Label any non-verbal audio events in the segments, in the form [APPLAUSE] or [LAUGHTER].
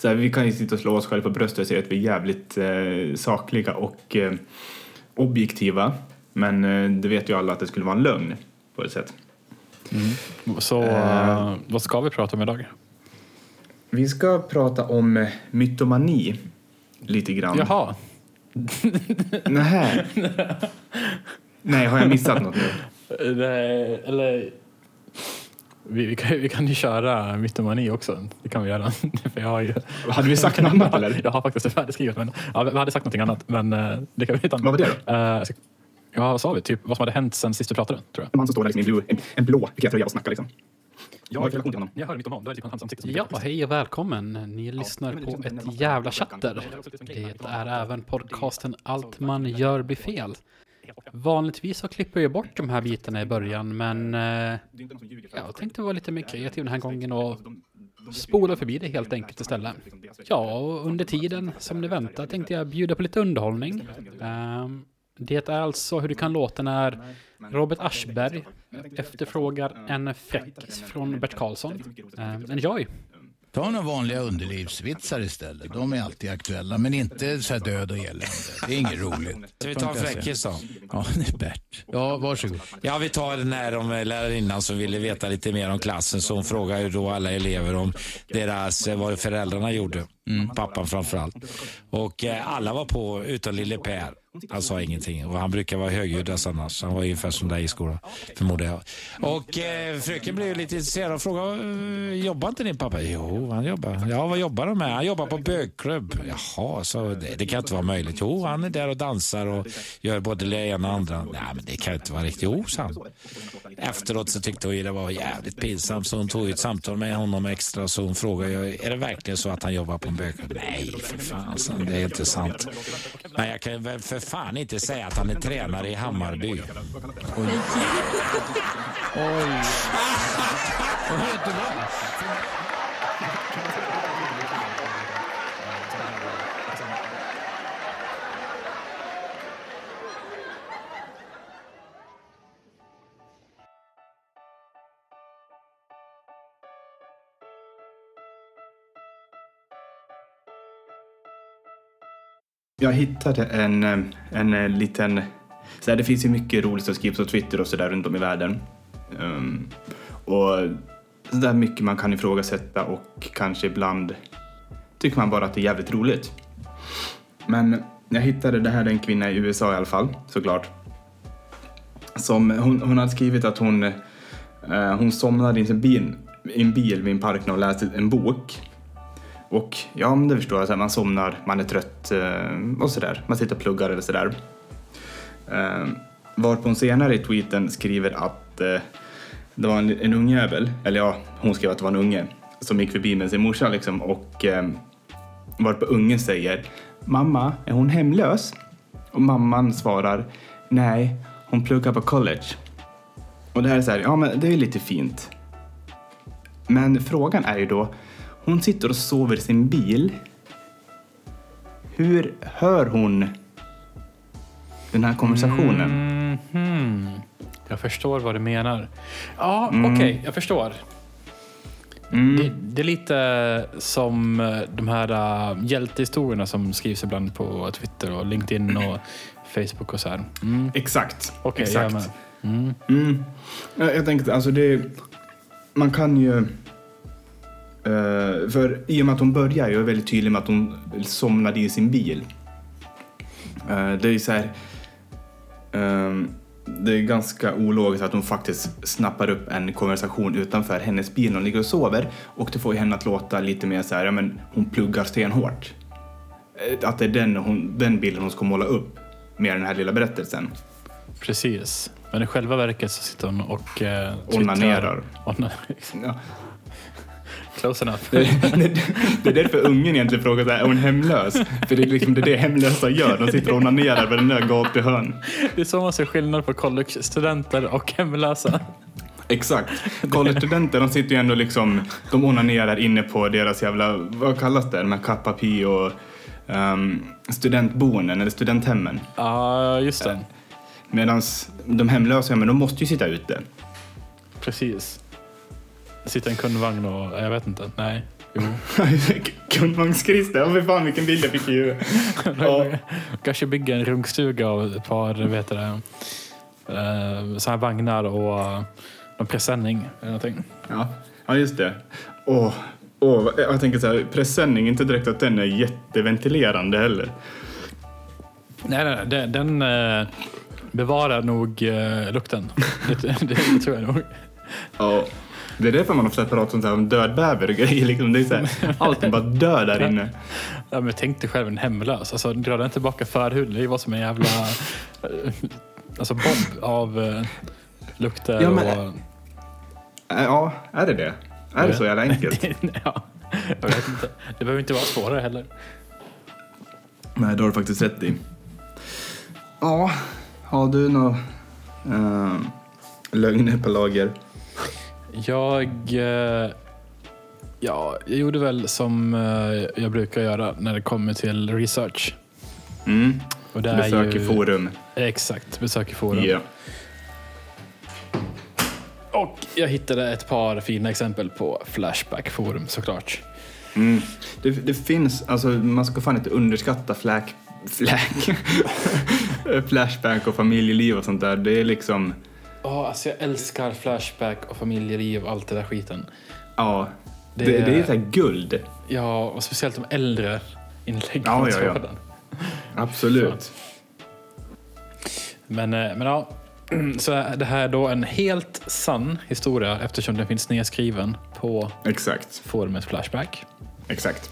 så här, vi kan ju sitta och slå oss själva på bröstet och säga att vi är jävligt eh, sakliga och eh, objektiva. Men eh, det vet ju alla att det skulle vara en lögn på ett sätt. Så Eh. eh, vad ska vi prata om idag? Vi ska prata om eh, mytomani lite grann. Jaha, [LAUGHS] Nähä. Nej, har jag missat något nu? Nej, eller... Vi, vi, kan, vi kan ju köra mytomani också. Det kan vi göra. För jag har ju... Hade vi sagt något annat eller? Jag har faktiskt det färdigskrivet. Men, ja, vi hade sagt någonting annat, men eh, det kan vi ta. Vad var det då? Eh, så- ja, vad sa vi? Typ vad som hade hänt sen sist vi pratade, tror jag. En man som står där liksom i blå, en, en blå tröja och snackar liksom. Jag har en relation till honom. Jag hör mytoman. Du är typ han som sitter som Ja, hej och välkommen. Ni lyssnar på ett jävla chatter. Det är även podcasten Allt man gör blir fel. Vanligtvis så klipper jag bort de här bitarna i början, men eh, jag tänkte vara lite mer kreativ den här gången och spola förbi det helt enkelt istället. Ja, och under tiden som ni väntar tänkte jag bjuda på lite underhållning. Ehm, det är alltså hur det kan låta när Robert Aschberg efterfrågar en fräckis från Bert Karlsson. Ehm, enjoy! Ta några vanliga underlivsvitsar istället. De är alltid aktuella, men inte så här död och elände. Det är inget roligt. Ska vi ta en fräckis då? Ja, det är Bert. Ja, varsågod. Ja, vi tar den här om lärarinnan som ville veta lite mer om klassen. Så hon frågar ju då alla elever om deras, eh, vad föräldrarna gjorde. Pappan framför allt. Och eh, alla var på utom lille Per. Han sa ingenting och han brukar vara högljuddast annars. Han var ungefär som dig i skolan, förmodar jag. Och eh, fröken blev lite intresserad och frågade, "Eh, jobbar inte din pappa? Jo, han jobbar. Ja, vad jobbar de med? Han jobbar på bögklubb. Jaha, så det, det kan inte vara möjligt. Jo, han är där och dansar och gör både det ena och andra. Nej, men det kan inte vara riktigt. Jo, sa han. Efteråt så tyckte hon det var jävligt pinsamt så hon tog ett samtal med honom extra så hon frågade är det verkligen så att han jobbar på en bögklubb? Nej, för fan, så det är inte sant. Men jag kan väl för fan inte säga att han är tränare i Hammarby. Oj. [LAUGHS] Och vet du vad? Jag hittade en, eh, en eh, liten... Så här, det finns ju mycket roligt som skrivs på Twitter och sådär runt om i världen. Um, och så där mycket man kan ifrågasätta och kanske ibland tycker man bara att det är jävligt roligt. Men jag hittade, det här är en kvinna i USA i alla fall, såklart. Som, hon, hon hade skrivit att hon, eh, hon somnade i en bil, i en bil vid en park när hon läste en bok. Och ja, men det förstår jag. Så här, man somnar, man är trött eh, och sådär. Man sitter och pluggar eller sådär. Eh, varpå hon senare i tweeten skriver att eh, det var en, en ungjävel, eller ja, hon skrev att det var en unge, som gick förbi med sin morsa liksom och eh, varpå ungen säger Mamma, är hon hemlös? Och mamman svarar Nej, hon pluggar på college. Och det här är så här, ja men det är lite fint. Men frågan är ju då, hon sitter och sover i sin bil. Hur hör hon den här konversationen? Mhm. Jag förstår vad du menar. Ja, Mm. okej, jag förstår. Mm. Det, det är lite som eh, de här uh, hjältehistorierna som skrivs ibland på Twitter och LinkedIn och [CLEARS THROAT] Facebook och så här. Mm. Exakt. Är Exakt. Mm. Mm. Jag, jag tänkte, alltså det... Man kan ju... eh, för i och med att hon börjar, jag är väldigt tydlig med att hon somnade i sin bil. Eh, det är så här... ehm, det är ganska ologiskt att hon faktiskt snappar upp en konversation utanför hennes bil när hon ligger och sover. Och det får henne att låta lite mer så här, ja men hon pluggar stenhårt. Eh, Att det är den, hon, den bilden hon ska måla upp med den här lilla berättelsen. Precis. Men i själva verket så sitter hon och uh, Onanerar. [LAUGHS] Close enough. Det, är därför ungen egentligen frågar så här, är hon hemlös? För det är liksom det, är det hemlösa gör, de sitter och onanerar på den där gatuhörn. Det är så man ser skillnad på college-studenter och hemlösa. Exakt. Collegestudenter, de sitter ju ändå liksom, de onanerar inne på deras jävla, vad kallas det, de här Kappapi och um, studentboenden eller studenthemmen. Ja, just det. Medan de hemlösa, ja, men de måste ju sitta ute. Precis. Sitta i en kundvagn och jag vet inte. Nej, [LAUGHS] Kungvagns-Christer, ja fy fan vilken bild jag fick i huvudet. [LAUGHS] Ja. Kanske bygga en runkstuga av ett par vet det, eh, så här vagnar och eh, någon presenning eller någonting. Ja, ja just det. Åh, åh, jag tänker så här, presenning, inte direkt att den är jätteventilerande heller. Nej, nej, nej den, den eh, bevarar nog lukten. [LAUGHS] det, det, det tror jag nog. Ja. Det är därför man ofta pratar här, om död bäver och grejer. Liksom. Det är så här, allting bara dör där inne. Ja, men tänk dig själv en hemlös. Alltså, dra den tillbaka förhuden. Det var som en jävla eh, alltså, bomb av eh, lukter Ja, men- och... Äh, Ja, är det det? Är det så jävla [LAUGHS] enkelt? ja, jag vet inte. Det behöver inte vara svårare heller. Nej, det har du faktiskt rätt i. Ja, har du några uh, lögner på lager? Jag, eh, ja, jag gjorde väl som eh, jag brukar göra när det kommer till research. Mm. Och det är Besöker ju, forum. Exakt, besöker forum. Ja. Och jag hittade ett par fina exempel på Flashback-forum såklart. Mm. Det, det finns, alltså man ska fan inte underskatta flack, flack, [LAUGHS] flashback och familjeliv och sånt där. Det är liksom, Ja, alltså jag älskar Flashback och familjeliv och allt det där skiten. ja, det, Det- det, är så guld. Ja, och speciellt de äldre inläggen Ja, ja, ja. Absolut. Men, eh, men ja, [CLEARS THROAT] så det här är då en helt sann historia eftersom den finns nedskriven på Exakt, forumet Flashback. exakt.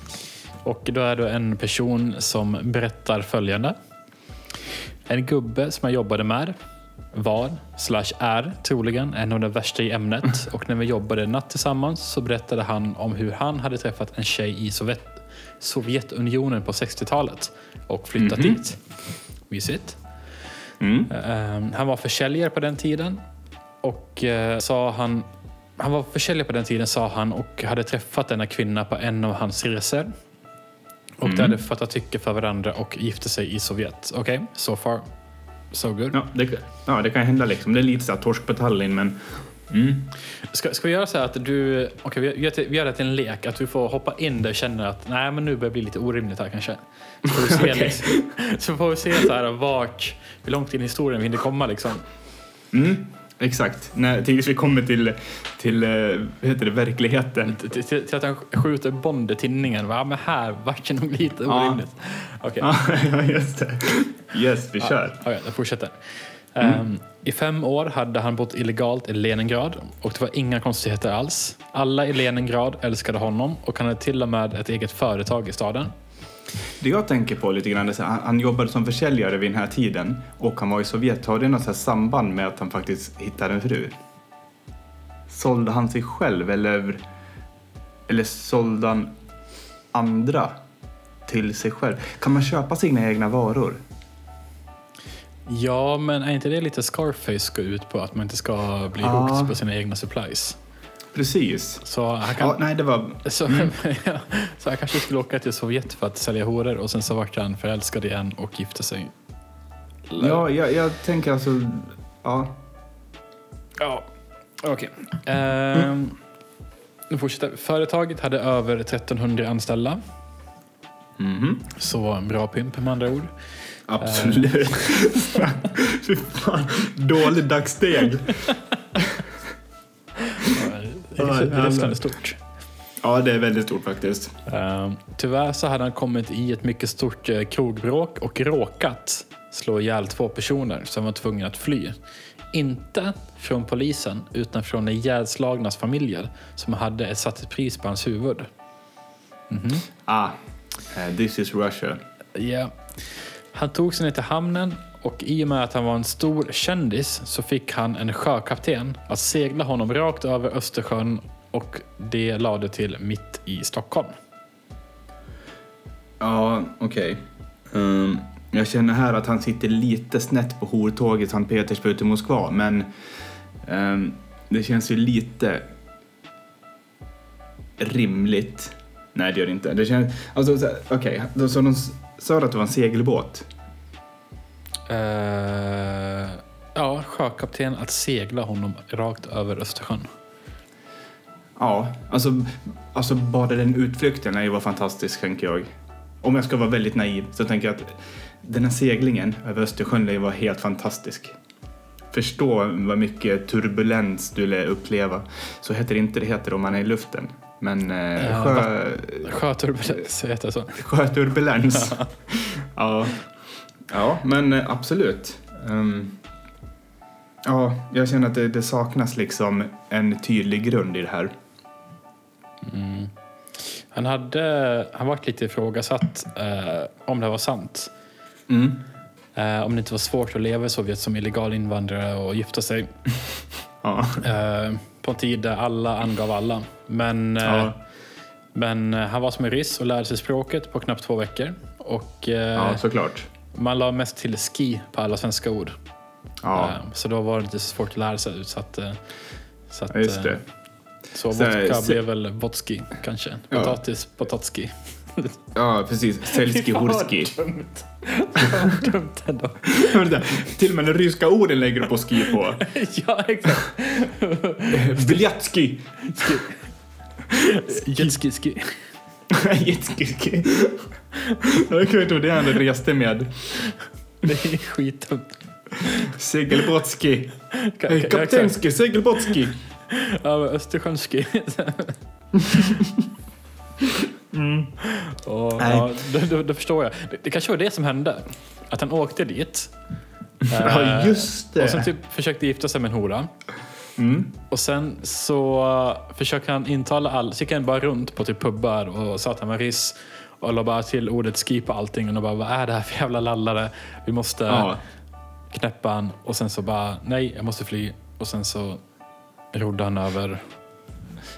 Och då är det en person som berättar följande. En gubbe som jag jobbade med var, slash är, troligen en av de värsta i ämnet. Och när vi jobbade natt tillsammans så berättade han om hur han hade träffat en tjej i Sovjet, Sovjetunionen på 60-talet och flyttat dit. Mysigt. Mm. Eh, han var försäljare på den tiden och eh, sa han han var försäljare på den tiden sa han och hade träffat denna kvinna på en av hans resor. Och de hade fattat tycke för varandra och gifte sig i Sovjet. Okej, so far so good. Ja, det, ja, det kan hända liksom. Det är lite så här torsk på Tallinn, men mm. Ska, ska vi göra så här att du, okej vi, gör det- vi gör det till en lek, att du får hoppa in där och känna att nej men nu börjar det bli lite orimligt här kanske. Så får vi se, [LAUGHS] Okej. liksom, så får vi se så här vart, hur långt in i historien vi hinner komma liksom. Mm. Exakt. När, tills vi kommer till, till eh, vad heter det, verkligheten. Till, till, till att han skjuter Bond i tinningen. Ja, men här vart det nog lite Ja. orimligt. Okej, Ja, [LAUGHS] just det. Yes, vi kör. Okej, jag fortsätter. Ehm, I fem år hade han bott illegalt i Leningrad och det var inga konstigheter alls. Alla i Leningrad älskade honom och han hade till och med ett eget företag i staden. Det jag tänker på lite grann är han, han jobbade som försäljare vid den här tiden och han var i Sovjet. Har det något samband med att han faktiskt hittade en fru? Sålde han sig själv eller, eller sålde han andra till sig själv? Kan man köpa sina egna varor? Ja, men är inte det lite Scarface går ut på? Att man inte ska bli Ja. hooked på sina egna supplies. Precis. Så han, kan, Ja, nej, det var... så, [LAUGHS] ja, så han kanske skulle åka till Sovjet för att sälja horor och sen så vart han förälskad igen och gifte sig. Ja, jag, jag tänker alltså... Ja. Ja, okej. Ehm, nu fortsätter. Företaget hade över 1300 anställda. Mhm. Så bra pimp med andra ord. Absolut. Fy fan. Dålig dagssteg. Ryssland är stort. Ja, det är väldigt stort faktiskt. Ehm, tyvärr så hade han kommit i ett mycket stort eh, krogbråk och råkat slå ihjäl två personer som var tvungna att fly. Inte från polisen utan från de ihjälslagnas familjer som hade satt ett pris på hans huvud. Ah, eh, this is Russia. Ja. Han tog sig ner till hamnen och i och med att han var en stor kändis så fick han en sjökapten att segla honom rakt över Östersjön och det lade till mitt i Stockholm. Ja, okej. Ehm, jag känner här att han sitter lite snett på hortåget Sankt Petersburg till Moskva, men um, det känns ju lite rimligt. Nej, det gör det inte. Det känns, alltså, okej, okay, så de sa att det var en segelbåt. Eh, ja, sjökapten att segla honom rakt över Östersjön. Ja, alltså, alltså bara den utflykten är ju var fantastisk tänker jag. Om jag ska vara väldigt naiv så tänker jag att den här seglingen över Östersjön vara helt fantastisk. Förstå vad mycket turbulens du lär uppleva. Så heter det inte det heter om man är i luften. Men eh, Ja, sjö, Sjöturbulens heter det så. [LAUGHS] sjöturbulens. [LAUGHS] ja. ja, men eh, absolut. Ehm, ja, jag känner att det, det saknas liksom en tydlig grund i det här. Mm. Han hade han varit lite ifrågasatt eh, om det var sant. Mm. Eh, om det inte var svårt att leva i Sovjet som illegal invandrare och gifta sig. [LAUGHS] Ja. Eh, på en tid där alla angav alla. Men, eh, Ja. men eh, han var som en ryss och lärde sig språket på knappt två veckor. Och eh, ja, såklart. man la mest till ski på alla svenska ord. Ja, Eh, så då var det lite svårt att lära sig. Så, att, eh, så, att, just det. eh, så Så- vodka så- blev väl vodski kanske. Ja. Potatis, potatski. Ja, precis. [LAUGHS] Selski Horski. dumt. [LAUGHS] dumt ändå. Vänta, Till och med de ryska orden lägger du på ski på. [LAUGHS] ja, exakt. Biljatski. Jetski, ski. Jetski. Jag vet inte vad det han reste med. Det är skitdumt. Ka- exakt. Kaptenski, segelbåtski. Ja, men Östersjönski. Och, ja, då, då, då förstår jag. Det, det kanske var det som hände. Att han åkte dit. [LAUGHS] Ja, Eh, just Och sen det. typ försökte gifta sig med en hora. Mm. Och sen så försökte han intala all, så gick han bara runt på typ pubbar och sa att han var ryss. Och la bara till ordet ski på allting och bara vad är det här för jävla lallare? Vi måste Ja. knäppa han. Och sen så bara nej, jag måste fly. Och sen så rodde han över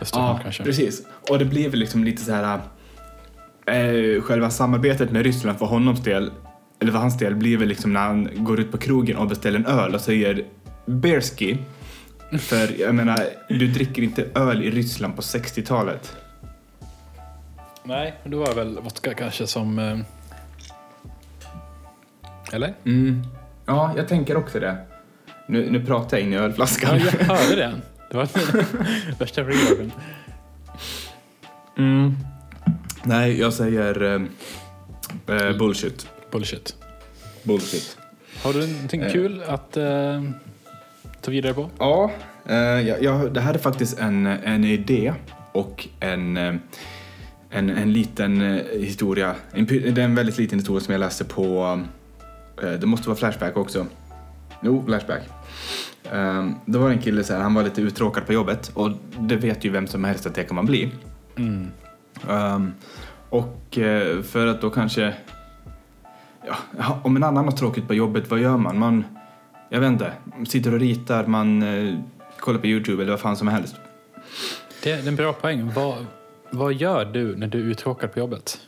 Östersjön Ja, kanske. precis. Och det blev liksom lite så här... Eh, själva samarbetet med Ryssland för honom del, eller för hans del, blir väl liksom när han går ut på krogen och beställer en öl och säger Beerski. För jag menar, du dricker inte öl i Ryssland på 60-talet. Nej, men då var det väl vodka kanske som... eh, Eller? Mm. Ja, jag tänker också det. Nu, nu pratar jag in i Ja, ölflaskan. jag hörde det. Det var [LAUGHS] värsta reverben. Mm. Nej, jag säger eh, eh, bullshit. Bullshit. Bullshit. Har du någonting Eh. kul att eh, ta vidare på? Ja, eh, ja, ja, det här är faktiskt en, en idé och en, eh, en, en liten eh, historia. En, det är en väldigt liten historia som jag läste på, eh, det måste vara Flashback också. Jo, Flashback. Eh, Då var det en kille så här, han var lite uttråkad på jobbet och det vet ju vem som helst att det kan man bli. Mm. Um, och eh, för att då kanske... Ja, om en annan har tråkigt på jobbet, vad gör man? Man, jag vet inte, sitter och ritar, man eh, kollar på Youtube eller vad fan som helst. Det är en bra poäng. Vad, vad gör du när du är uttråkad på jobbet?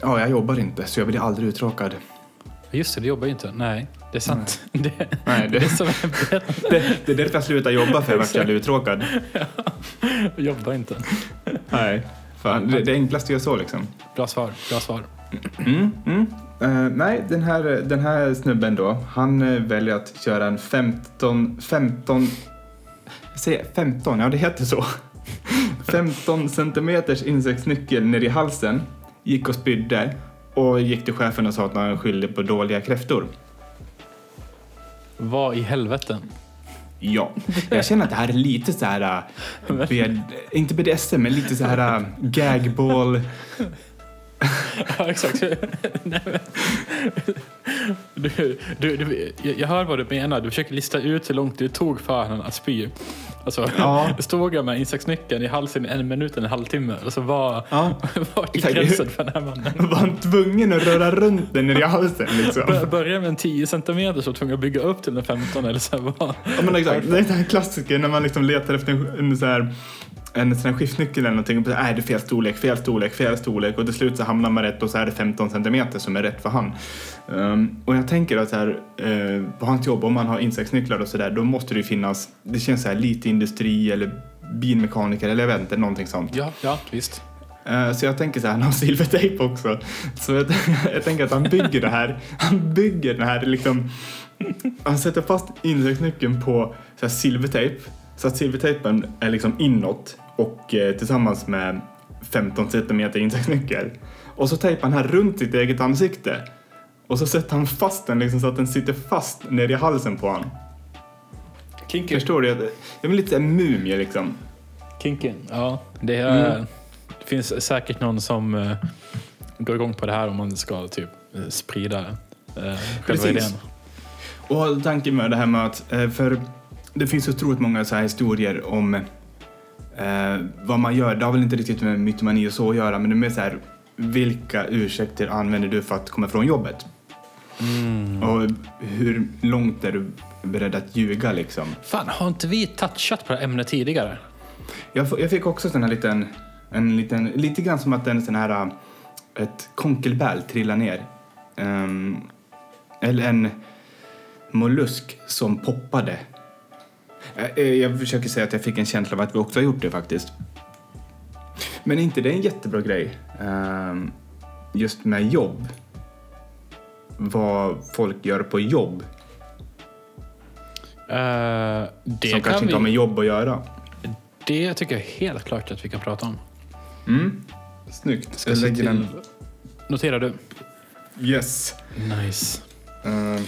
Ja, jag jobbar inte, så jag blir aldrig uttråkad. Just det, du jobbar ju inte. Nej, det är sant. [LAUGHS] Det, Nej, det är det, det som är det, det är därför jag slutar jobba, för jag vart uttråkad. [LAUGHS] Jobba inte. Nej, fan, det, det enklaste jag så liksom. Bra svar. Bra svar. Mm, mm. Eh, nej, den här, den här snubben då, han eh, väljer att köra en 15, 15, säg 15, ja det heter så. [LAUGHS] 15 centimeters insektsnyckel ner i halsen, gick och spydde och gick till chefen och sa att han skyllde på dåliga kräftor. Vad i helvete? Ja, jag känner att det här är lite så här, [LAUGHS] bed, inte BDSM, men lite så här uh, gagball. [LAUGHS] Ja, exakt. Nej, du, du, du, jag- hör vad du menar. Du försöker lista ut hur långt det tog för honom att spy. Alltså, Ja. Stod jag med insektsnyckeln i halsen i en minut, en halvtimme? Alltså, vad, Ja. [LAUGHS] vart gick gränsen för den här mannen? Var han tvungen att röra runt den i halsen liksom? Bör- Börja med en 10 centimeter så var tvungen att bygga upp till en 15 eller så här, vad? Ja men exakt, det är det här klassiska när man liksom letar efter en, en så här en sån här skiftnyckel eller någonting och nej det är fel storlek, fel storlek, fel storlek och till slut så hamnar man rätt och så är det 15 centimeter som är rätt för han. Um, och jag tänker att så här, eh, på hans jobb, om man har insektsnycklar och sådär, då måste det ju finnas, det känns så här lite industri eller bilmekaniker eller jag vet inte, någonting sånt. Ja, ja, visst. Eh, Så jag tänker så här, han har silvertejp också. Så jag, [LAUGHS] jag tänker att han bygger det här, han bygger den här liksom, [LAUGHS] han sätter fast insektsnyckeln på så här silvertejp så att silvertejpen är liksom inåt och eh, tillsammans med 15 centimeter insektsnyckel. Och så tejpar han här runt sitt eget ansikte. Och så sätter han fast den liksom så att den sitter fast ner i halsen på honom. Kinky. Förstår du? Jag är lite en mumie liksom. Kinky. Ja, det, är, Mm. det finns säkert någon som uh, går igång på det här om man ska typ eh, sprida uh, själva idén. Och tanken med det här med att, eh, för det finns otroligt många så här historier om eh, vad man gör. Det har väl inte riktigt med mytomani och så att göra, men det är mer så här, vilka ursäkter använder du för att komma från jobbet? Och hur långt är du beredd att ljuga liksom? Fan, har inte vi touchat på det här ämnet tidigare? Jag, jag fick också sån här liten, en liten, lite grann som att en sån här, äh, ett konkelbäl trillar ner. Ehm, eller en mollusk som poppade. Eh, eh, Jag försöker säga att jag fick en känsla av att vi också har gjort det faktiskt. Men är inte det en jättebra grej? Ehm, just med jobb. Vad folk gör på jobb. Eh, det som kan kanske inte har med vi, jobb att göra. Det tycker jag helt klart att vi kan prata om. Mm. Snyggt. Ska Jag lägger till... den. Noterar du? Yes. Nice. Ehm,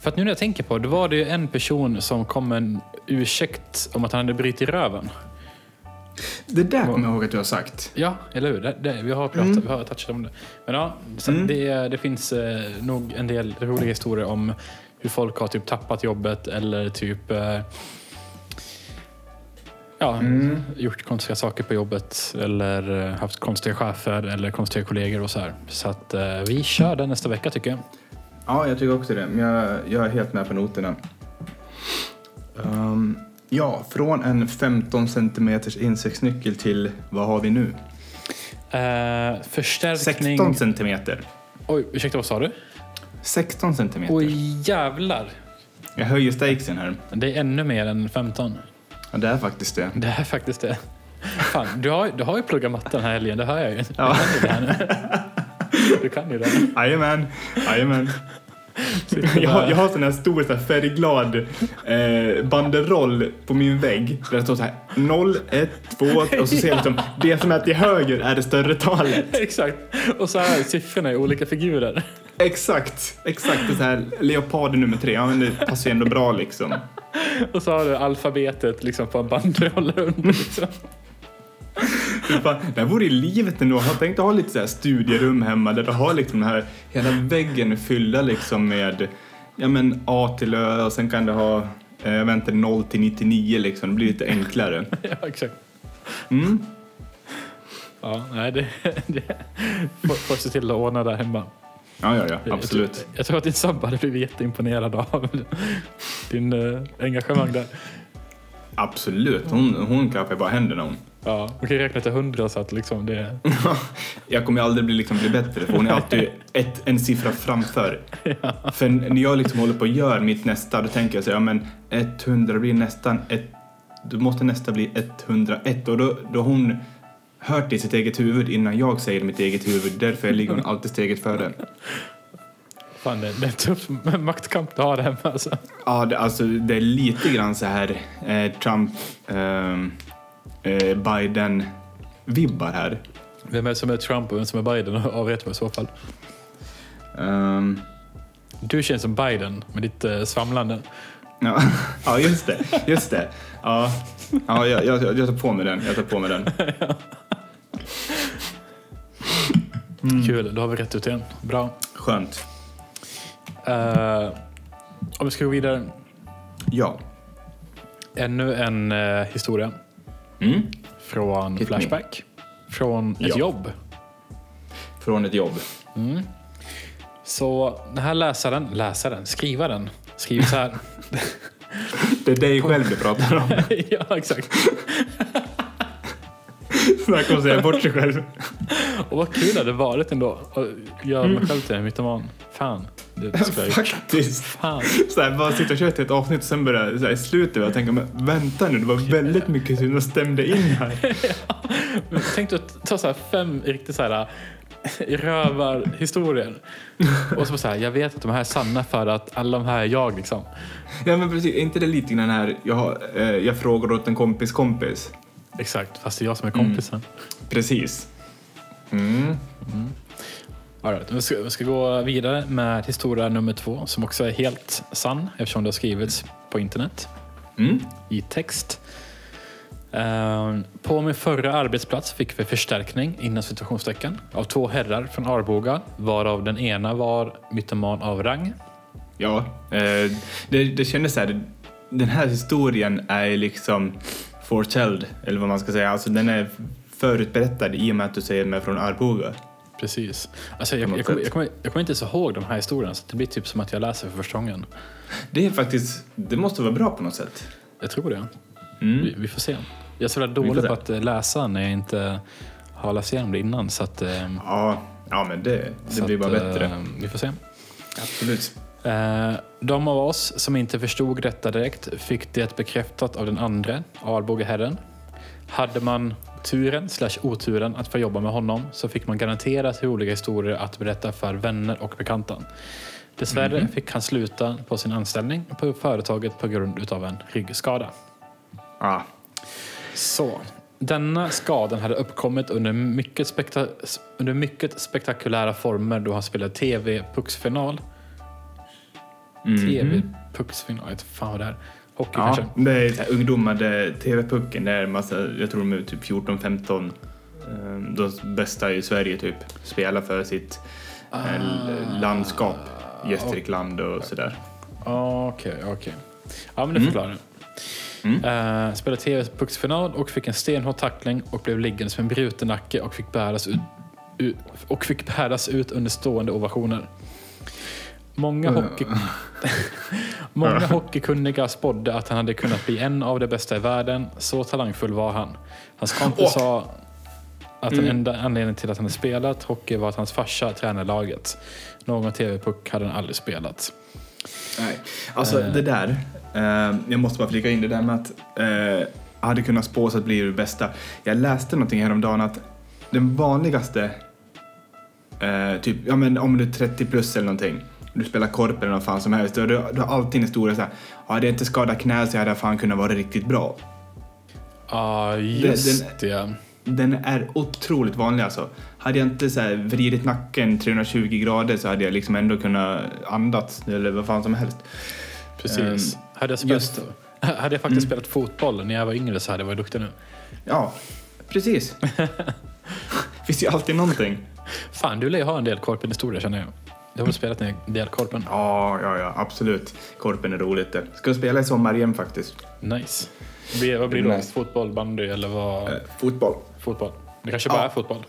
För att nu när jag tänker på det, var det ju en person som kom med ursäkt om att han hade brutit röven. Det där kommer jag ihåg att du har sagt. Ja, eller hur? Det, det, vi, har pratat, Mm. vi har touchat om det. Men ja, Mm. det, det finns eh, nog en del roliga historier om hur folk har typ tappat jobbet eller typ eh, ja, Mm. gjort konstiga saker på jobbet eller eh, haft konstiga chefer eller konstiga kollegor och så här. Så att eh, vi kör den nästa vecka tycker jag. Ja, jag tycker också det. Men jag, jag är helt med på noterna. Ehm, ja, från en 15 centimeters insektsnyckel till vad har vi nu? Eh, förstärkning... 16 centimeter. Oj, ursäkta vad sa du? 16 centimeter. Oj jävlar. Jag höjer stakesen här. Det är ännu mer än 15. Ja, det är faktiskt det. Det är faktiskt det. Fan, du har, du har ju pluggat matte den här helgen, det hör jag ju. Ja. Du kan ju det här nu. Du kan ju det. [LAUGHS] Jajamän, jajamän. Jag har, jag har sån här stor så här färgglad eh, banderoll på min vägg där det står så här 0, 1, 2 och så ser jag liksom [LAUGHS] det som är till höger är det större talet. [LAUGHS] Exakt. Och så här siffrorna i olika figurer. Exakt, exakt. Det är så här, leopard nummer tre, ja men det passar ju ändå bra liksom. Och så har du alfabetet liksom på en bandroll under. Liksom. Fan, Det här vore i livet ändå. Jag har tänkt att ha lite så här studierum hemma där du har liksom den här hela väggen fylla liksom med ja men A till Ö och sen kan du ha eh, jag vet inte, 0 till 99 liksom. Det blir lite enklare. [LAUGHS] Ja, exakt. Mm. Ja, nej, det, det får, får se till att ordna där hemma. Ja, ja, ja, Jag absolut. tror, jag tror att din sambo hade blivit jätteimponerad av din uh, engagemang där. Absolut. Hon, hon klappar bara händerna hon. Ja, hon kan räkna till hundra så att liksom det... [LAUGHS] Jag kommer aldrig bli, liksom, bli bättre för hon är alltid ett, en siffra framför. [LAUGHS] För när jag liksom håller på och gör mitt nästa då tänker jag så här, ja men 100 blir nästan ett, då måste nästa bli 101 och då, då har hon hört det i sitt eget huvud innan jag säger mitt eget huvud. Därför ligger hon alltid steget före. Fan, det, det är en tuff maktkamp du har hemma alltså. Ja, det, alltså det är lite grann så här eh, Trump, ehm, eh, Biden-vibbar här. Vem är det som är Trump och vem som är Biden? [LAUGHS] Avrätta mig i så fall. Ehm, Du känns som Biden med ditt uh, svamlande. Ja, [LAUGHS] ja just det. Just det. Ja, ja jag, jag, jag tar på mig den. Jag tar på mig den. [LAUGHS] Kul, då har vi rätt ut igen. Bra. Skönt. Eh, om vi ska gå vidare. Ja. Ännu en eh, historia Mm. från Hit me. Flashback. Från ett Ja. jobb. Från ett jobb. Så den här läsaren, läsaren, skrivaren, skriver så här. [LAUGHS] Det är dig själv du pratar om. [LAUGHS] ja, exakt. [LAUGHS] Snacka om att säga bort sig själv. [LAUGHS] Och vad kul det hade varit ändå att göra mig själv till en mytoman. Fan, det skulle jag gjort. Faktiskt. Fan. Så här, bara sitta och köra till ett avsnitt och sen börja så här, i slutet och tänka men vänta nu, det var väldigt mycket som stämde in här. [LAUGHS] Men Tänk dig att ta så här fem riktigt så här rövarhistorier. Och så så här, jag vet att de här är sanna för att alla de här är jag liksom. Ja men precis, är inte det lite grann här, jag, eh, jag frågar åt en kompis kompis. Exakt, fast det är jag som är kompisen. Precis. Mm. All right. vi, ska, vi ska gå vidare med historia nummer två som också är helt sann eftersom det har skrivits på internet Mm. i text. Eh, på min förra arbetsplats fick vi förstärkning inom situationstecken av två herrar från Arboga varav den ena var mytoman av rang. Ja, eh, det, det kändes så här. Den här historien är liksom foretelled, eller vad man ska säga. Alltså den är förutberättad i och med att du säger mig från Arboga. Precis. Alltså, jag, jag, kommer, jag, kommer, jag kommer inte så ihåg de här historierna så det blir typ som att jag läser för första gången. Det är faktiskt, det måste vara bra på något sätt. Jag tror det. Mm. Vi, vi får se. Jag är så dålig på att eh, läsa när jag inte har läst igenom det innan. Så att, eh, Ja, ja men det, det blir bara att, eh, bättre. Vi får se. Absolut. Eh, De av oss som inte förstod detta direkt fick det bekräftat av den andra, Arbogaherren. Hade man turen slash oturen att få jobba med honom så fick man garanterat roliga historier att berätta för vänner och bekanta. Dessvärre fick han sluta på sin anställning på företaget på grund av en ryggskada. Ja, Så, denna skadan hade uppkommit under mycket, spekta- under mycket spektakulära former då han spelade TV-pucksfinal. TV-pucksfinal, jag vet fan vad det är. Hockey ja kanske? det är här ungdomar, det TV-pucken, det är massa, jag tror de är typ 14-15. eh, De bästa i Sverige typ, spelar för sitt eh, l- landskap, Gästrikland och sådär. Okej, okej. Ja, men det förklarar det. Eh, spelade TV-pucksfinal och fick en stenhård tackling och blev liggandes med en bruten nacke och fick bäras ut, ut, och fick bäras ut under stående ovationer. Många, hockey, [LAUGHS] Många hockeykunniga spådde att han hade kunnat bli en av de bästa i världen. Så talangfull var han. Hans kompis sa att den enda anledningen till att han hade spelat hockey var att hans farsa tränade laget. Någon TV-puck hade han aldrig spelat. Nej, alltså det där, eh, jag måste bara flika in det där med att eh, hade kunnat spås att bli det bästa. Jag läste någonting häromdagen att den vanligaste, eh, typ, ja men om du är 30 plus eller någonting, du spelar korpen eller vad fan som helst, och du, du har alltid en historia såhär, ja det är inte skadat knä så jag hade fan kunnat vara riktigt bra. Ja, just det. Den är otroligt vanlig alltså. Hade jag inte så här vridit nacken 320 grader så hade jag liksom ändå kunnat andas eller vad fan som helst. Precis. Ehm, hade, jag spelat, just- [LAUGHS] hade jag faktiskt spelat fotboll när jag var yngre så hade jag varit duktig nu. Ja, precis. [LAUGHS] finns ju alltid någonting. Fan, du lär ju ha en del korpen-historia känner jag. Du har väl spelat en del korpen? Ja, ja, ja, absolut. Korpen är roligt det. Ska spela i sommar igen faktiskt. Nice. Blir- Vad blir det? Nice. Fotboll, bandy eller vad? Eh, fotboll. Fotboll. Det kanske bara Ja. är fotboll?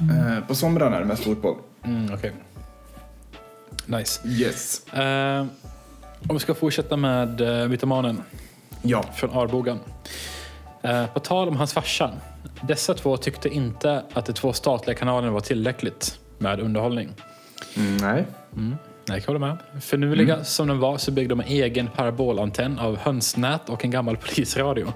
Eh, på somrarna är det mest fotboll. Mm, Okej. Nice. Yes. Eh, om vi ska fortsätta med uh, mytomanen Ja. från Arboga. Eh, på tal om hans farsa. Dessa två tyckte inte att de två statliga kanalerna var tillräckligt med underhållning. Mm, nej. Nej, jag hålla med. Finurliga som de var så byggde de en egen parabolantenn av hönsnät och en gammal polisradio.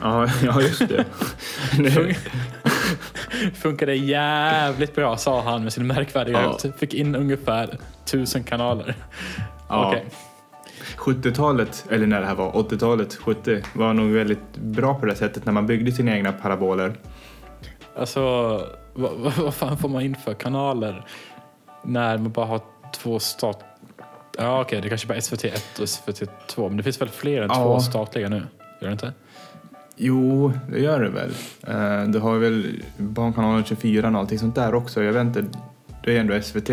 Ja, [LAUGHS] ja just det. [LAUGHS] Nu- [LAUGHS] Funkade jävligt bra, sa han med sin märkvärdiga Ja. röst. Fick in ungefär tusen kanaler. Ja. Okej. 70-talet, eller när det här var, 80-talet, 70, var nog väldigt bra på det sättet när man byggde sina egna paraboler. Alltså, vad, vad, vad fan får man in för kanaler när man bara har två stat... Ja, okej, det kanske bara är SVT 1 och SVT 2, men det finns väl fler än Ja. två statliga nu? Gör det inte? Jo, det gör det väl. Eh, Du har väl Barnkanalen 24 och allting sånt där också. Jag vet inte, det är ändå SVT.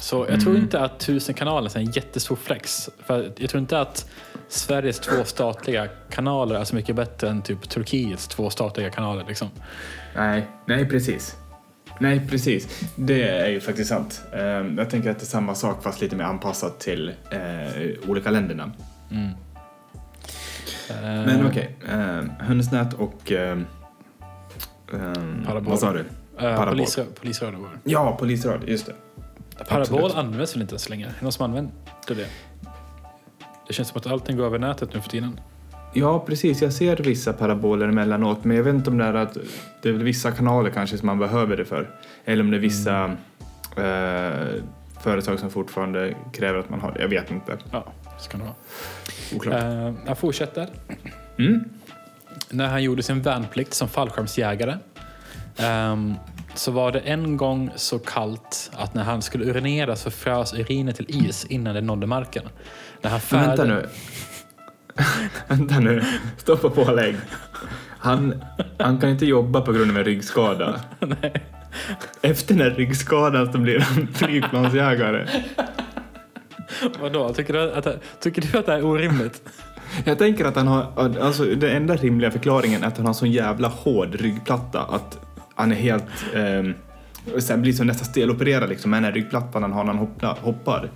Så jag tror inte att tusen kanaler är en jättestor flex. För jag tror inte att Sveriges två statliga kanaler är så mycket bättre än typ Turkiets två statliga kanaler. Liksom. Nej, nej precis. Nej, precis. Det är ju faktiskt sant. Eh, Jag tänker att det är samma sak fast lite mer anpassat till eh, olika länderna. Men Eh, okej, eh, hönsnät och... Eh, eh, Parabol. vad sa du? eh, Parabol. polisra- Polisradio var. Ja, polisradio, just det. Parabol Absolut. används väl inte ens längre? Är det någon som använder det? Det känns som att allting går över nätet nu för tiden. Ja, precis. Jag ser vissa paraboler emellanåt, men jag vet inte om det är att det är vissa kanaler kanske som man behöver det för. Eller om det är vissa eh, företag som fortfarande kräver att man har det. Jag vet inte. Ja, så kan det vara. Oklart. Eh, jag fortsätter. Mm. när han gjorde sin värnplikt som fallskärmsjägare ehm, så var det en gång så kallt att när han skulle urinera så frös urinet till is innan det nådde marken. När han Men vänta färd- nu. Vänta nu. Stoppa pålägg. Han, han kan inte jobba på grund av en ryggskada. Efter den här ryggskadan så blir han flygplansjägare. Vadå? Tycker du att, tycker du att det här är orimligt? Jag tänker att han har, alltså den enda rimliga förklaringen är att han har sån jävla hård ryggplatta att han är helt, eh, sen blir så nästan stelopererad liksom med den här ryggplattan han har när han hoppar.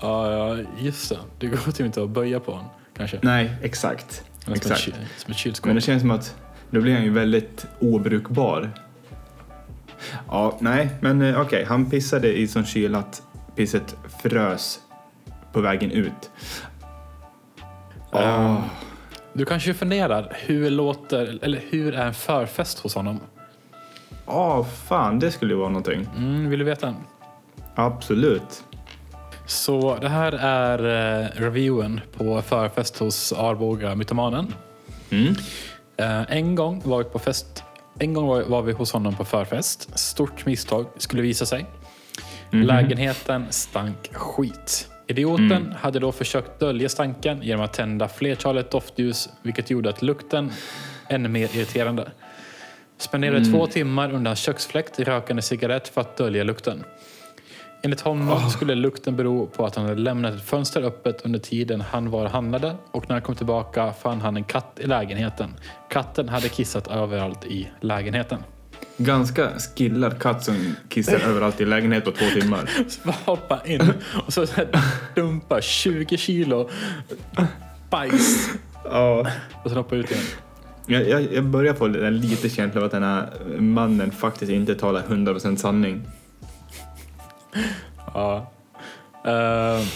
Ja, ja, just det. Det går typ inte att böja på honom, kanske. Nej, exakt. Som ett, exakt. ky- som ett kylskåp. Men det känns som att då blir han ju väldigt obrukbar. Ja, nej, men eh, okej, han pissade i sån kyla att pisset frös på vägen ut. Ehm, Åh. Du kanske funderar, hur låter, eller hur är en förfest hos honom? Åh, fan, det skulle ju vara någonting. Mm, vill du veta? Absolut. Så det här är eh, reviewen på förfest hos Arboga Mytomanen. Mm. Eh, en gång var vi på fest. En gång var, var vi hos honom på förfest. Stort misstag skulle visa sig. Lägenheten stank skit. Idioten hade då försökt dölja stanken genom att tända flertalet doftljus, vilket gjorde att lukten ännu mer irriterande. Spenderade två timmar under hans köksfläkt rökande cigarett för att dölja lukten. Enligt honom skulle lukten bero på att han hade lämnat ett fönster öppet under tiden han var och handlade och när han kom tillbaka fann han en katt i lägenheten. Katten hade kissat överallt i lägenheten. Ganska skillad katt som kissar överallt i lägenhet på två timmar. Så bara hoppa in och så, dumpa 20 kilo bajs Ja. och sen hoppa ut igen. Jag, jag, jag börjar få lite känsla av att den här mannen faktiskt inte talar 100% sanning. Ja. Eh,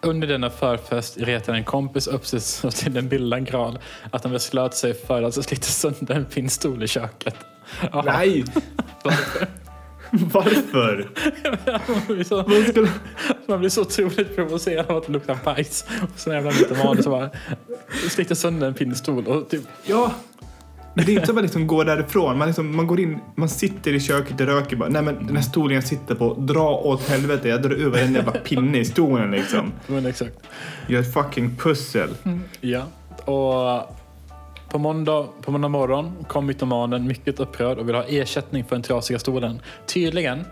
under denna förfest retade en kompis upp sig så till den milda grad att han beslöt sig för att slita sönder en pinnstol i köket. Ja, Nej! Varför? man, blir så, skulle... man blir så otroligt provocerad av att det luktar bajs. Och så jävla mytoman så bara sliter sönder en pinnstol och typ Ja. Men det är inte så att man liksom går därifrån. Man, liksom, man går in, man sitter i köket och röker bara. Nej men den här stolen jag sitter på, dra åt helvete. Jag drar över en jävla pinne i stolen liksom. [LAUGHS] Men exakt. Gör ett fucking pussel. Ja. Och på måndag, på måndag morgon kom mytomanen mycket upprörd och ville ha ersättning för den trasiga stolen. Tydligen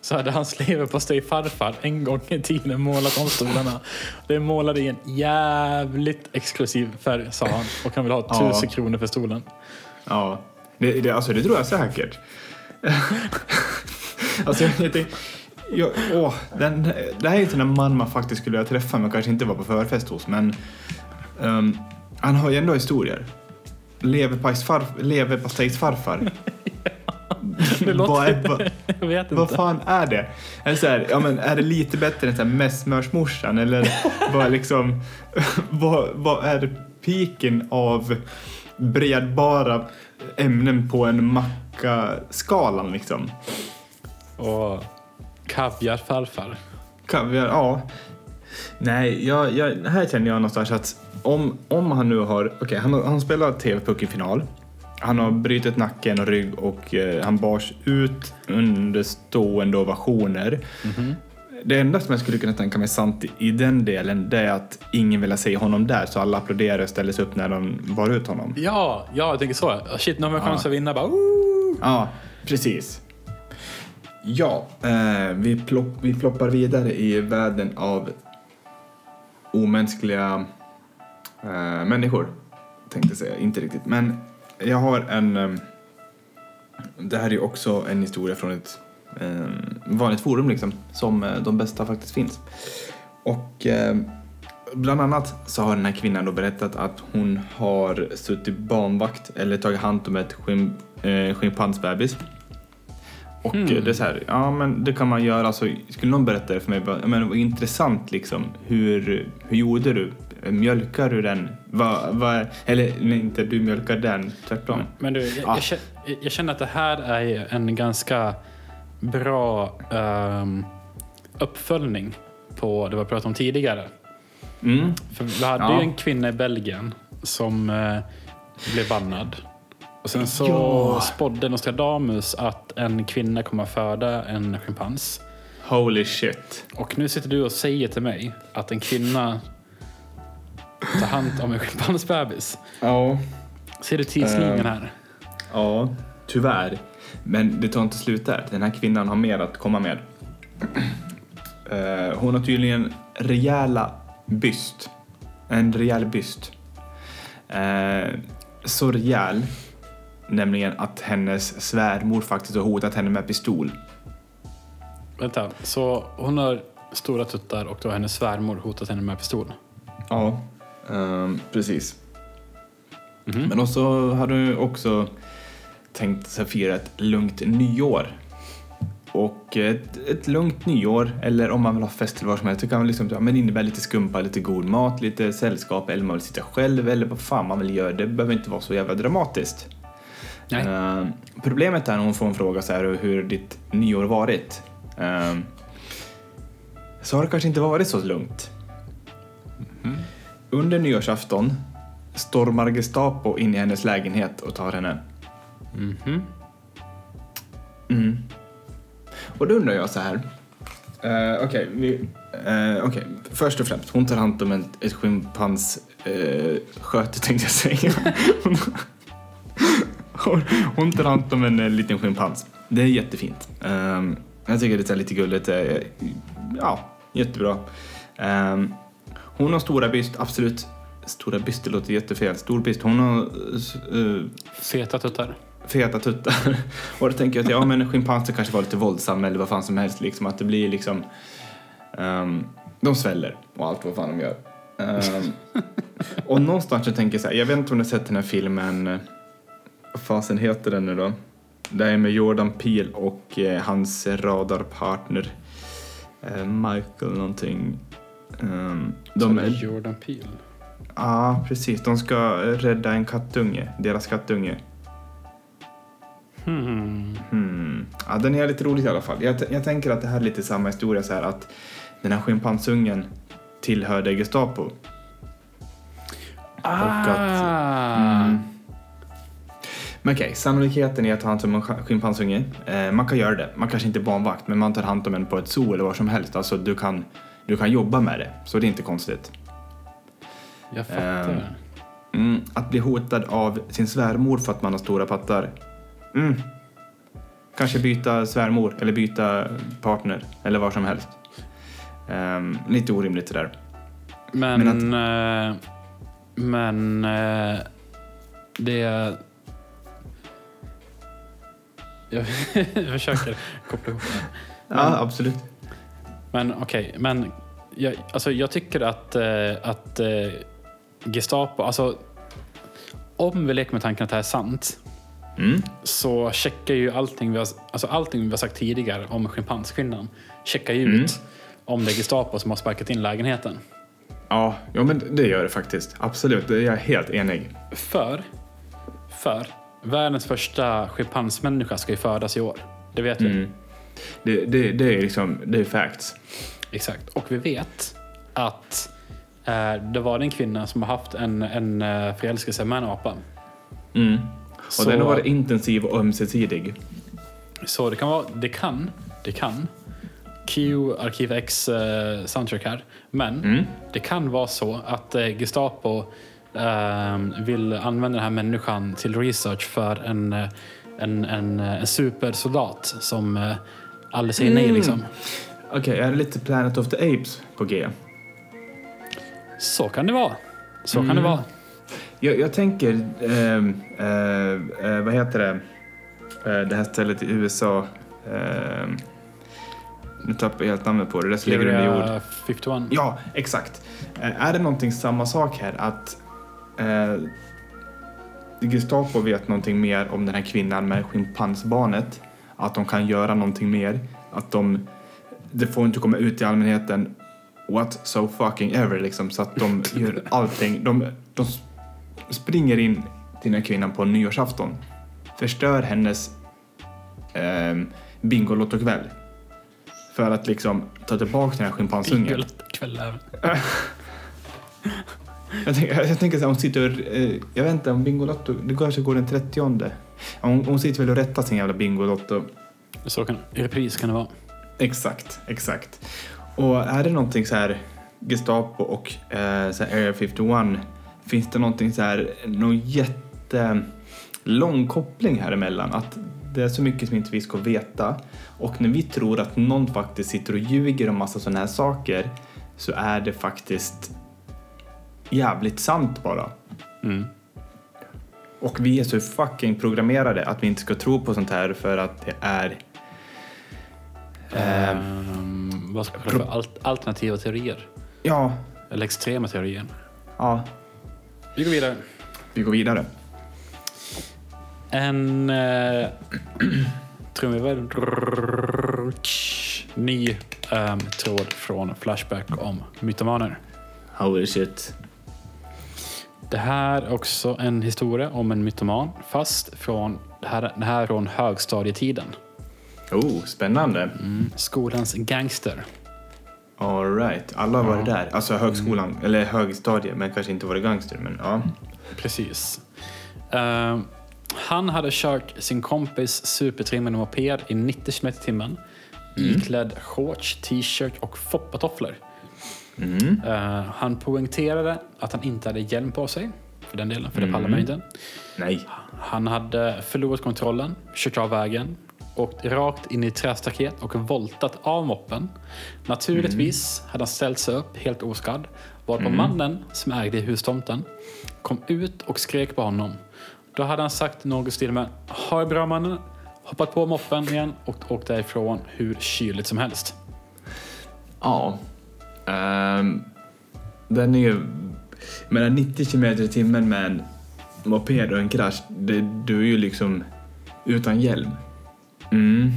så hade hans leverpastej farfar en gång i tiden målat om stolarna. Det är målade i en jävligt exklusiv färg sa han och han vill ha Ja. tusen kronor för stolen. Ja. Det, det, alltså det tror jag säkert. [LAUGHS] alltså jag, jag jag, åh, den, det här är inte en man man faktiskt skulle vilja träffa men kanske inte var på förfest hos. Men ehm, han har ju ändå historier. Leverpastejsfarfar. Leverpastejsfarfar. [LAUGHS] Det låter- vad, är, vad, [LAUGHS] Jag vet vad inte. fan är det? Är det, så här, ja, men är det lite bättre än så här messmörsmorsan? Eller vad, liksom, vad, vad är piken av bredbara ämnen på en macka-skalan liksom? Och kaviar farfar. Kaviar, ja. Nej, jag, jag, här känner jag någonstans att om, om han nu har, okej han, har- han spelar TV-pucken-final. Han har brutit nacken och rygg och eh, han bars ut under stående ovationer. Det enda som jag skulle kunna tänka mig sant i, den delen det är att ingen vill se honom där så alla applåderar och ställer sig upp när de bar ut honom. Ja, ja, jag tänker så. Shit, nu har Ja. chans att vinna. Bara! Ja, precis. Ja, eh, vi, plopp, vi ploppar vidare i världen av omänskliga eh, människor. Tänkte säga, inte riktigt. Men jag har en... Eh, det här är ju också en historia från ett eh, vanligt forum liksom, som eh, de bästa faktiskt finns. Och eh, bland annat så har den här kvinnan då berättat att hon har suttit barnvakt eller tagit hand om ett schim, eh, schimpansbebis. Och eh, det är så här, ja men det kan man göra. Så skulle någon berätta det för mig, ja, men var intressant liksom. Hur, hur gjorde du? Mjölkar du den? Va, va, eller inte du mjölkar den, tvärtom. Men du, jag, Ah. jag, känner, jag känner att det här är en ganska bra ehm, uppföljning på det vi pratade om tidigare. Mm. För vi hade Ja. ju en kvinna i Belgien som eh, blev bannad. Och sen så Ja. spådde Nostradamus att en kvinna kommer att föda en schimpans. Holy shit. Och nu sitter du och säger till mig att en kvinna tar hand om en schimpansbebis. Ja. Ser du tidslinjen här? Ja, tyvärr. Men det tar inte slut där. Den här kvinnan har mer att komma med. Eh, hon har tydligen rejäla byst. En rejäl byst. Eh, så rejäl, nämligen att hennes svärmor faktiskt har hotat henne med pistol. Vänta, så hon har stora tuttar och då har hennes svärmor hotat henne med pistol? Ja, ehm, precis. Men också hade du också tänkt sig fira ett lugnt nyår. Och ett, ett lugnt nyår, eller om man vill ha fest eller vad som helst, så kan man liksom, ja, men det innebär lite skumpa, lite god mat, lite sällskap, eller man vill sitta själv, eller vad fan man vill göra. Det behöver inte vara så jävla dramatiskt. Ehm, problemet är när hon får en fråga så här, hur ditt nyår varit. Ehm, så har det kanske inte varit så lugnt. Under nyårsafton stormar Gestapo in i hennes lägenhet och tar henne. Mhm. Mm. Och då undrar jag så här. Uh, Okej, vi- eh, okej. först och främst, hon tar hand om ett, ett schimpans uh, sköte tänkte jag säga. [LAUGHS] hon, hon tar hand om en eh, liten schimpans. Det är jättefint. Ehm, jag tycker det är lite gulligt. eh, ja, jättebra. Ehm, hon har stora byst, absolut. Stora byst, det låter jättefel. Stor byst. Hon har eh, Feta tuttar. Feta tuttar. [LAUGHS] Och då tänker jag att ja, men schimpanser kanske var lite våldsam eller vad fan som helst. Liksom, att det blir liksom... ehm, de sväller och allt vad fan de gör. Ehm, [LAUGHS] och någonstans så tänker jag så här, jag vet inte om ni har sett den här filmen, vad fasen heter den nu då? Det är med Jordan Peele och eh, hans radarpartner eh, Michael någonting. Um, de, De Jordan Peele. Ja, precis. De ska rädda en kattunge, deras kattunge. Hmm. Hmm. Ja, den är lite rolig i alla fall. Jag, jag tänker att det här är lite samma historia så här att den här schimpansungen tillhörde Gestapo. Ah! Mm. Men okej, sannolikheten är att ta hand om en sch- schimpansunge. Eh, man kan göra det. Man kanske inte är barnvakt, men man tar hand om en på ett zoo eller var som helst. Alltså du kan, du kan jobba med det, så det är inte konstigt. Jag fattar. Ehm. Mm, att bli hotad av sin svärmor för att man har stora pattar. Mm. Kanske byta svärmor eller byta partner eller vad som helst. Ehm, lite orimligt det där. Men, Men eh, men eh, det... Jag, jag [LAUGHS] försöker koppla ihop det. Ja, absolut. Men okej, men jag, alltså, jag tycker att, eh, att eh, Gestapo, alltså om vi leker med tanken att det här är sant Mm. så checkar ju allting vi har, alltså allting vi har sagt tidigare om schimpanskvinnan checkar ju Mm. ut om det är Gestapo som har sparkat in lägenheten. Ja, ja, men det gör det faktiskt. Absolut, det är jag helt enig. För, för världens första schimpansmänniska ska ju födas i år. Det vet vi. Mm. Det, det, det är liksom, det är facts. Exakt. Och vi vet att eh, det var en kvinna som har haft en, en eh, förälskelse med en apa. Mm. Och Så- den har varit intensiv och ömsesidig. Så det kan vara, det kan, det kan. Q, Arkiv X eh, soundtrack här. Men Mm. det kan vara så att eh, Gestapo eh, vill använda den här människan till research för en, eh, en, en, eh, en supersoldat som eh, aldrig säger nej Mm. liksom. Okej, är det lite Planet of the Apes på G? Så kan det vara. Så kan Mm. det vara. Jag, jag tänker, ehm, eh, eh, vad heter det, Eh, det här stället i USA. ehm, nu tappar jag helt namnet på det, det ligger under jord. Area 51. Ja, exakt. Eh, Är det någonting samma sak här? Att eh, Gestapo vet någonting mer om den här kvinnan med schimpansbarnet? Att de kan göra någonting mer? Att de... Det får inte komma ut till allmänheten what so fucking ever liksom. Så att de gör [LAUGHS] allting. De, de springer in till den här kvinnan på nyårsafton. Förstör hennes eh, Bingolotto-kväll. För att liksom ta tillbaka den här schimpansungen. Kvällen. [LAUGHS] Jag tänker, jag tänker så här, hon sitter och, eh, jag vet inte om Bingolotto, det kanske går den 30 hon, hon sitter väl och rättar sin jävla Bingolotto. Så kan, repris kan det vara. Exakt, exakt. Och är det någonting så här Gestapo och eh, så här Area 51, finns det någonting så här, någon jättelång koppling här emellan? Att det är så mycket som inte vi ska veta och när vi tror att någon faktiskt sitter och ljuger om massa sådana här saker så är det faktiskt jävligt sant bara. Mm. Och vi är så fucking programmerade att vi inte ska tro på sånt här för att det är eh, Ehm, vad ska man kalla för alt- alternativa teorier? Ja, Eller extrema teorier? ja, Vi går vidare. vi går vidare. En eh, [CLEARS THROAT] trumvirvel. Ny ehm, tråd från Flashback om mytomaner. Holy shit. Det här är också en historia om en mytoman, fast från det här, det här är från högstadietiden. Oh, spännande. Mm. Skolans gangster. All right. Alla har varit där. Alltså högskolan, eller högstadiet, men kanske inte varit gangster. Men ja. Precis. Ehm, han hade kört sin kompis supertrimmade moped i 90 km i timmen. Iklädd shorts, t-shirt och foppatofflor. Mm. Eh, han poängterade att han inte hade hjälm på sig. För den delen, för det pallar man inte. Nej. Han hade förlorat kontrollen, kört av vägen, åkt rakt in i ett trästaket och voltat av moppen. Naturligtvis hade han ställt sig upp helt oskadd, varpå mannen som ägde hustomten kom ut och skrek på honom. Då hade han sagt något i stil med “Ha det bra mannen” hoppat på moppen igen och åkt därifrån hur kyligt som helst. Ja. Ehm, den är ju... Men 90 km i timmen med en moped och en krasch, det, du är ju liksom utan hjälm. Mm.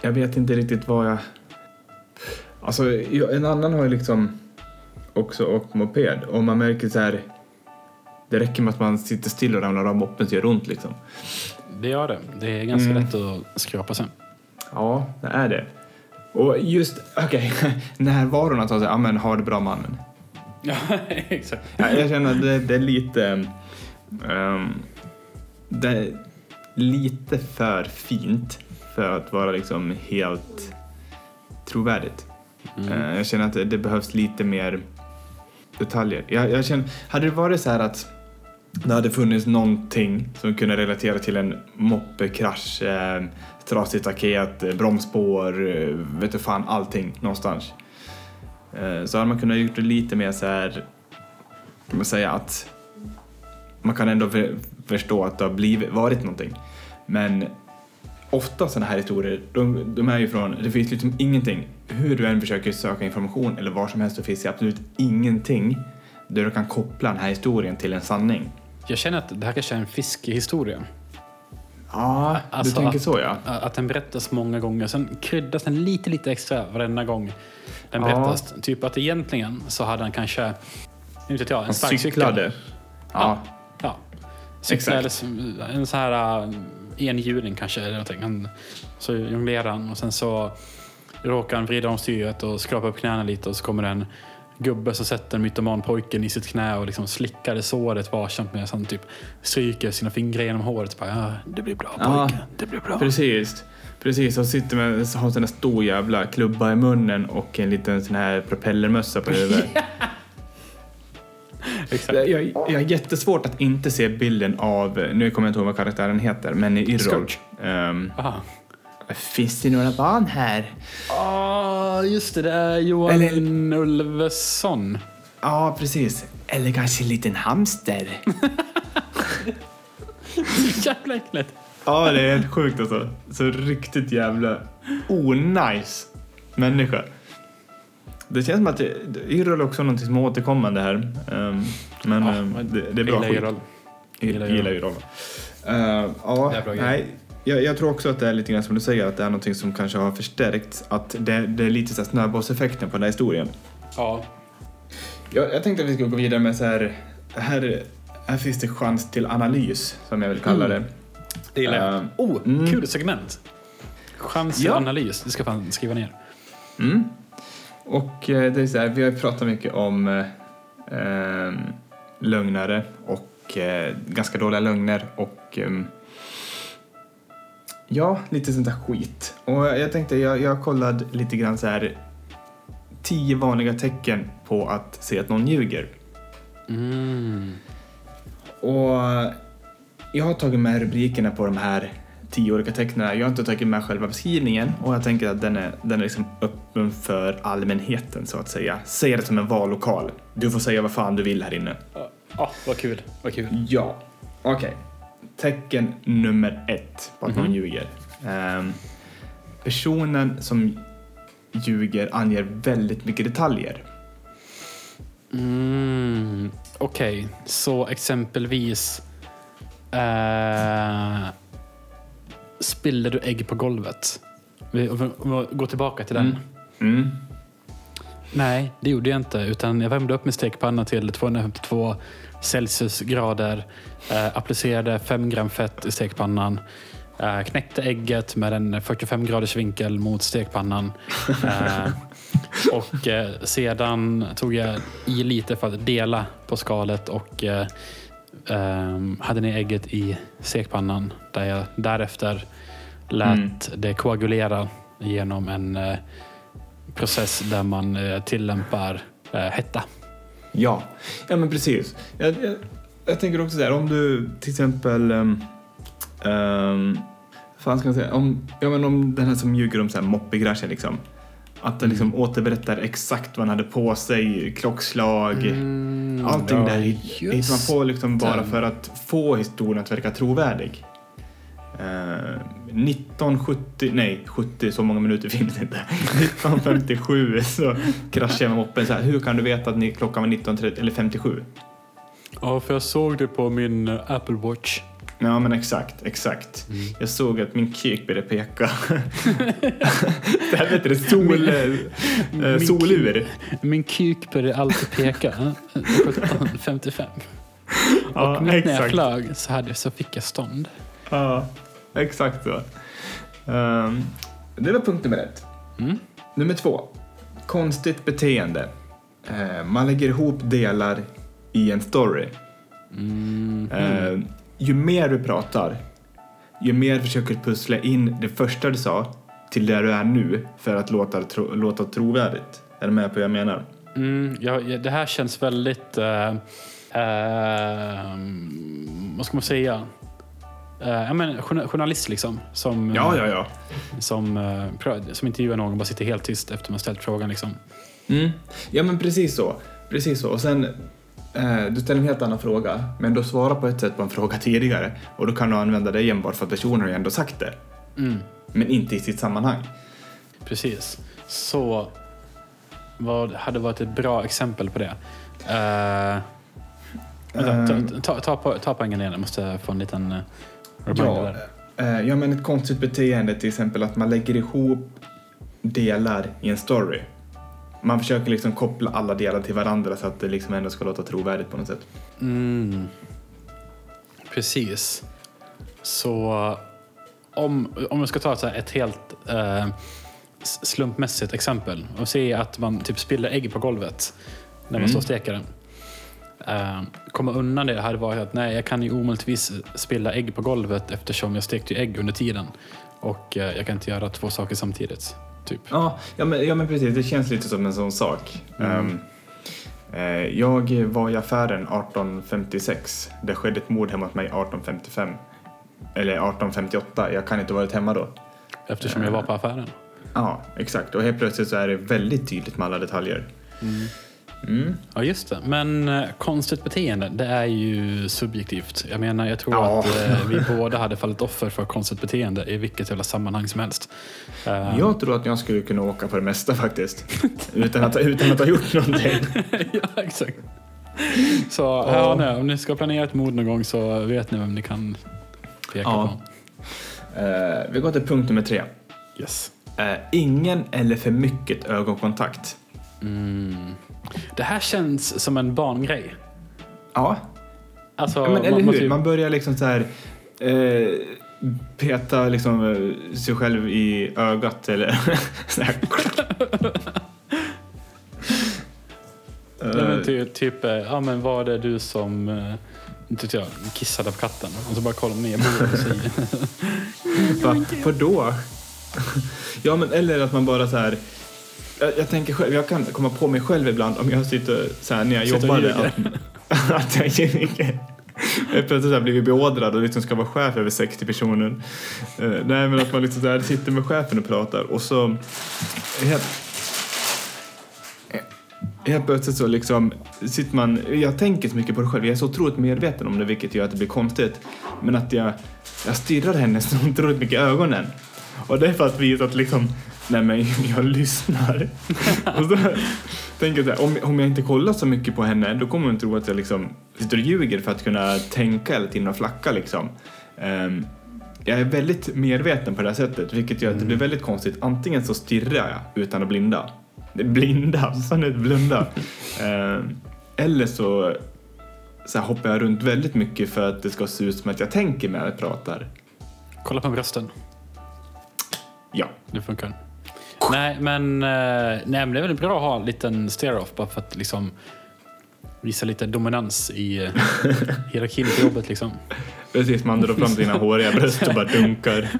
Jag vet inte riktigt vad jag... Alltså, en annan har ju liksom också åkt moped och man märker så här... Det räcker med att man sitter still och ramlar av moppen så gör det ont liksom. Det gör det. Det är ganska lätt att skrapa sen. Ja, det är det. Och just, okej, [LAUGHS] närvaron att säga, ja men ha det bra mannen. Ja, [LAUGHS] exakt. Ja, jag känner att det, det är lite... ehm, det lite för fint för att vara liksom helt trovärdigt. Eh, jag känner att det, behövs lite mer detaljer. Jag, jag känner, hade det varit så här att det hade funnits någonting som kunde relatera till en moppekrasch, eh, trasigt staket, eh, bromsspår, eh, vet du fan allting någonstans. Eh, så hade man kunnat gjort det lite mer så här, kan man säga att man kan ändå för, förstå att det har blivit, varit någonting. Men ofta sådana här historier, de, de är ju från, det finns liksom ingenting, hur du än försöker söka information eller var som helst så finns det absolut ingenting där du kan koppla den här historien till en sanning. Jag känner att det här kanske är en fiskehistoria. Ja, Alltså du tänker att- så ja. Att den berättas många gånger, sen kryddas den lite, lite extra varenda gång den Ja. berättas. Typ att egentligen så hade han kanske, inte vet jag, en sparkcykel. cyklade. Ja. Ja. Cykla Exakt. eller s- en så här uh, enhjuling kanske. Eller någonting. Han, så jonglerar han och sen så råkar han vrida om styret och skrapa upp knäna lite och så kommer en gubbe som sätter mytomanpojken i sitt knä och liksom slickar det såret varsamt medan han typ stryker sina fingrar genom håret. Bara, ja, det blir bra Ja. pojke, det blir bra. Precis. Precis, och sitter med har en sån här stor jävla klubba i munnen och en liten sån här propellermössa på huvudet. [LAUGHS] [LAUGHS] Jag, jag, jag har jättesvårt att inte se bilden av, nu kommer jag inte ihåg vad karaktären heter, men i. Scourge. Um, finns det några barn här? Ah, just det, det är Johan Eller- Ulveson. Ja, precis. Eller kanske en liten hamster. [LAUGHS] Jävla äckligt. ja, det är helt sjukt alltså. Så riktigt jävla onajs människa. Det känns som att Irrol är också något som återkommande här. Um, men Ja, men det, det är bra Gillar skit. Gillar gillar Irrol. Irrol. Uh, ja, nej. Jag, jag tror också att det är lite grann som du säger, att det är någonting som kanske har förstärkts. Att det, det är lite så här snöbollseffekten på den här historien. Ja. Jag, jag tänkte att vi skulle gå vidare med så här, här, här finns det chans till analys, som jag vill kalla Mm. det. Det gillar jag. Eh, Oh, mm. kul segment. Chans till Ja. analys. Det ska jag fan skriva ner. Mm. Och eh, det är så här, vi har pratat mycket om, eh, eh, lögnare och eh, ganska dåliga lögner och eh, ja, lite sånt där skit. Och jag tänkte, jag, jag kollade lite grann så här tio vanliga tecken på att se att någon ljuger. Mm. Och jag har tagit med rubrikerna på de här tio olika tecknen. Jag har inte tagit med själva beskrivningen och jag tänker att den är, den är liksom öppen för allmänheten så att säga. Säg det som en vallokal. Du får säga vad fan du vill här inne. Ja, vad kul. Vad kul. Ja, okej. Tecken nummer ett på att någon ljuger. Ehm, personen som ljuger anger väldigt mycket detaljer. Mm. Okej, så exempelvis eh, spiller du ägg på golvet? Vi, går tillbaka till den. Mm. Nej, det gjorde jag inte. Utan jag värmde upp min stekpanna till 252 Celsiusgrader. Eh, applicerade 5 gram fett i stekpannan. Eh, knäckte ägget med en 45 graders vinkel mot stekpannan. Eh, och eh, sedan tog jag i lite för att dela på skalet och ehm, hade ner ägget i stekpannan. Där jag därefter lät Mm. det koagulera genom en eh, process där man eh, tillämpar eh, hetta. Ja, ja men precis. Jag, jag, jag tänker också så här, om du till exempel... Um, um, fan ska man säga? Om, ja, men om den här som ljuger om så här moppegrascher liksom. Att den liksom återberättar exakt vad han hade på sig, klockslag, allting ja, där hit- hittar man på liksom bara för att få historien att verka trovärdig. Eh, 1970, nej 70, så många minuter finns det inte. [LAUGHS] 1957 så kraschade jag med moppen så här, hur kan du veta att ni, klockan var 19.30 eller 57? Ja, för jag såg det på min eh, Apple Watch. Ja men exakt, exakt. Jag såg att min kuk började peka. [LAUGHS] det här heter det, sol, Min solur. Min kuk började alltid peka. [LAUGHS] eh, 17.55. Ja, och mitt när jag exakt. flög så, hade, så fick jag stånd. Ja, exakt så. Ehm, det var punkt nummer ett. Mm. Nummer två. Konstigt beteende. Eh, man lägger ihop delar i en story. Mm. Eh, ju mer du pratar, ju mer försöker du pussla in det första du sa till där du är nu för att låta, tro, låta trovärdigt. Är du med på vad jag menar? Mm, ja, det här känns väldigt... eh, eh, vad ska man säga? Uh, ja, men, journa- journalist liksom. Som, Ja, ja, ja. Som, pra- som intervjuar någon och bara sitter helt tyst efter man ställt frågan. Liksom. Mm. Ja, men precis så. Precis så. Och sen, du ställer en helt annan fråga, men du svarar på ett sätt på en fråga tidigare och då kan du använda det enbart för att personen har ju ändå sagt det. Mm, Men inte i sitt sammanhang. precis. Så vad hade varit ett bra exempel på det? Uh, Ehm. ta, ta, ta, på- ta poängen igen, jag måste få en liten uh, Ja, eh, ja, men ett konstigt beteende till exempel att man lägger ihop delar i en story. Man försöker liksom koppla alla delar till varandra så att det liksom ändå ska låta trovärdigt på något sätt. Mm. Precis. Så om, om jag ska ta ett, så här, ett helt eh, slumpmässigt exempel och se att man typ spiller ägg på golvet när man Mm. står och steker den. Eh, komma undan det hade varit att nej, jag kan ju omöjligtvis spilla ägg på golvet eftersom jag stekte ägg under tiden. Och eh, jag kan inte göra två saker samtidigt. Typ. Ja, ja, men, ja men precis. Det känns lite som en sån sak. Mm. Ehm, eh, jag var i affären 1856. Det skedde ett mord hemma hos mig 1855. Eller 1858. Jag kan inte ha varit hemma då. Eftersom jag var på affären. Ja, exakt. Och helt plötsligt så är det väldigt tydligt med alla detaljer. Mm. Ja, just det. Men eh, konstigt beteende, det är ju subjektivt. Jag menar, jag tror Ja. att eh, vi båda hade fallit offer för konstigt beteende i vilket jävla sammanhang som helst. Eh, Jag tror att jag skulle kunna åka på det mesta faktiskt. utan, att, utan att ha gjort någonting. [LAUGHS] ja, exakt. Så här nu, om ni ska planera ett mord någon gång så vet ni vem ni kan peka Ja. Eh, vi går till punkt nummer tre. på. Yes. Eh, ingen eller för mycket ögonkontakt. Mm. Det här känns som en barngrej. Ja, Alltså, Ja, men eller man- hur? typ- Man börjar liksom så här eh, peta liksom eh, sig själv i ögat eller [LAUGHS] så här. Nej, men men typ, typ, eh, ja men var det du som eh, vet jag, kissade på katten? Och så bara kollar ner bordet och säger Va, vadå? ja, men eller att man bara så här... Jag, jag tänker själv, jag kan komma på mig själv ibland om jag sitter så här när jag Sitter jobbade. Att, [LAUGHS] att jag ljuger. Jag plötsligt här blivit beordrad och liksom ska vara chef över 60 personer. Eh, nej, men att man liksom här sitter med chefen och pratar och så... Helt, helt plötsligt så liksom sitter man... Jag tänker så mycket på det själv. Jag är så otroligt medveten om det vilket gör att det blir konstigt. Men att jag, jag stirrar henne så otroligt mycket i ögonen. Och det är för att visa att liksom, nej men [LAUGHS] jag lyssnar. och så tänker jag så här, om, om jag inte kollar så mycket på henne då kommer hon tro att jag liksom sitter och ljuger för att kunna tänka hela tiden och flacka liksom. Ehm, jag är väldigt medveten på det här sättet vilket gör att det blir väldigt konstigt. Antingen så stirrar jag utan att blinda. Blinda? Fan är blunda? [LAUGHS] Ehm, eller så, så hoppar jag runt väldigt mycket för att det ska se ut som att jag tänker när jag pratar. kolla på brösten. Ja. Det funkar. Nej, men, eh, nej, men det är väl bra att ha en liten stare-off bara för att liksom visa lite dominans i eh, hierarkin på jobbet. Liksom. [LAUGHS] Precis, man drar fram sina håriga bröst och bara dunkar. [LAUGHS]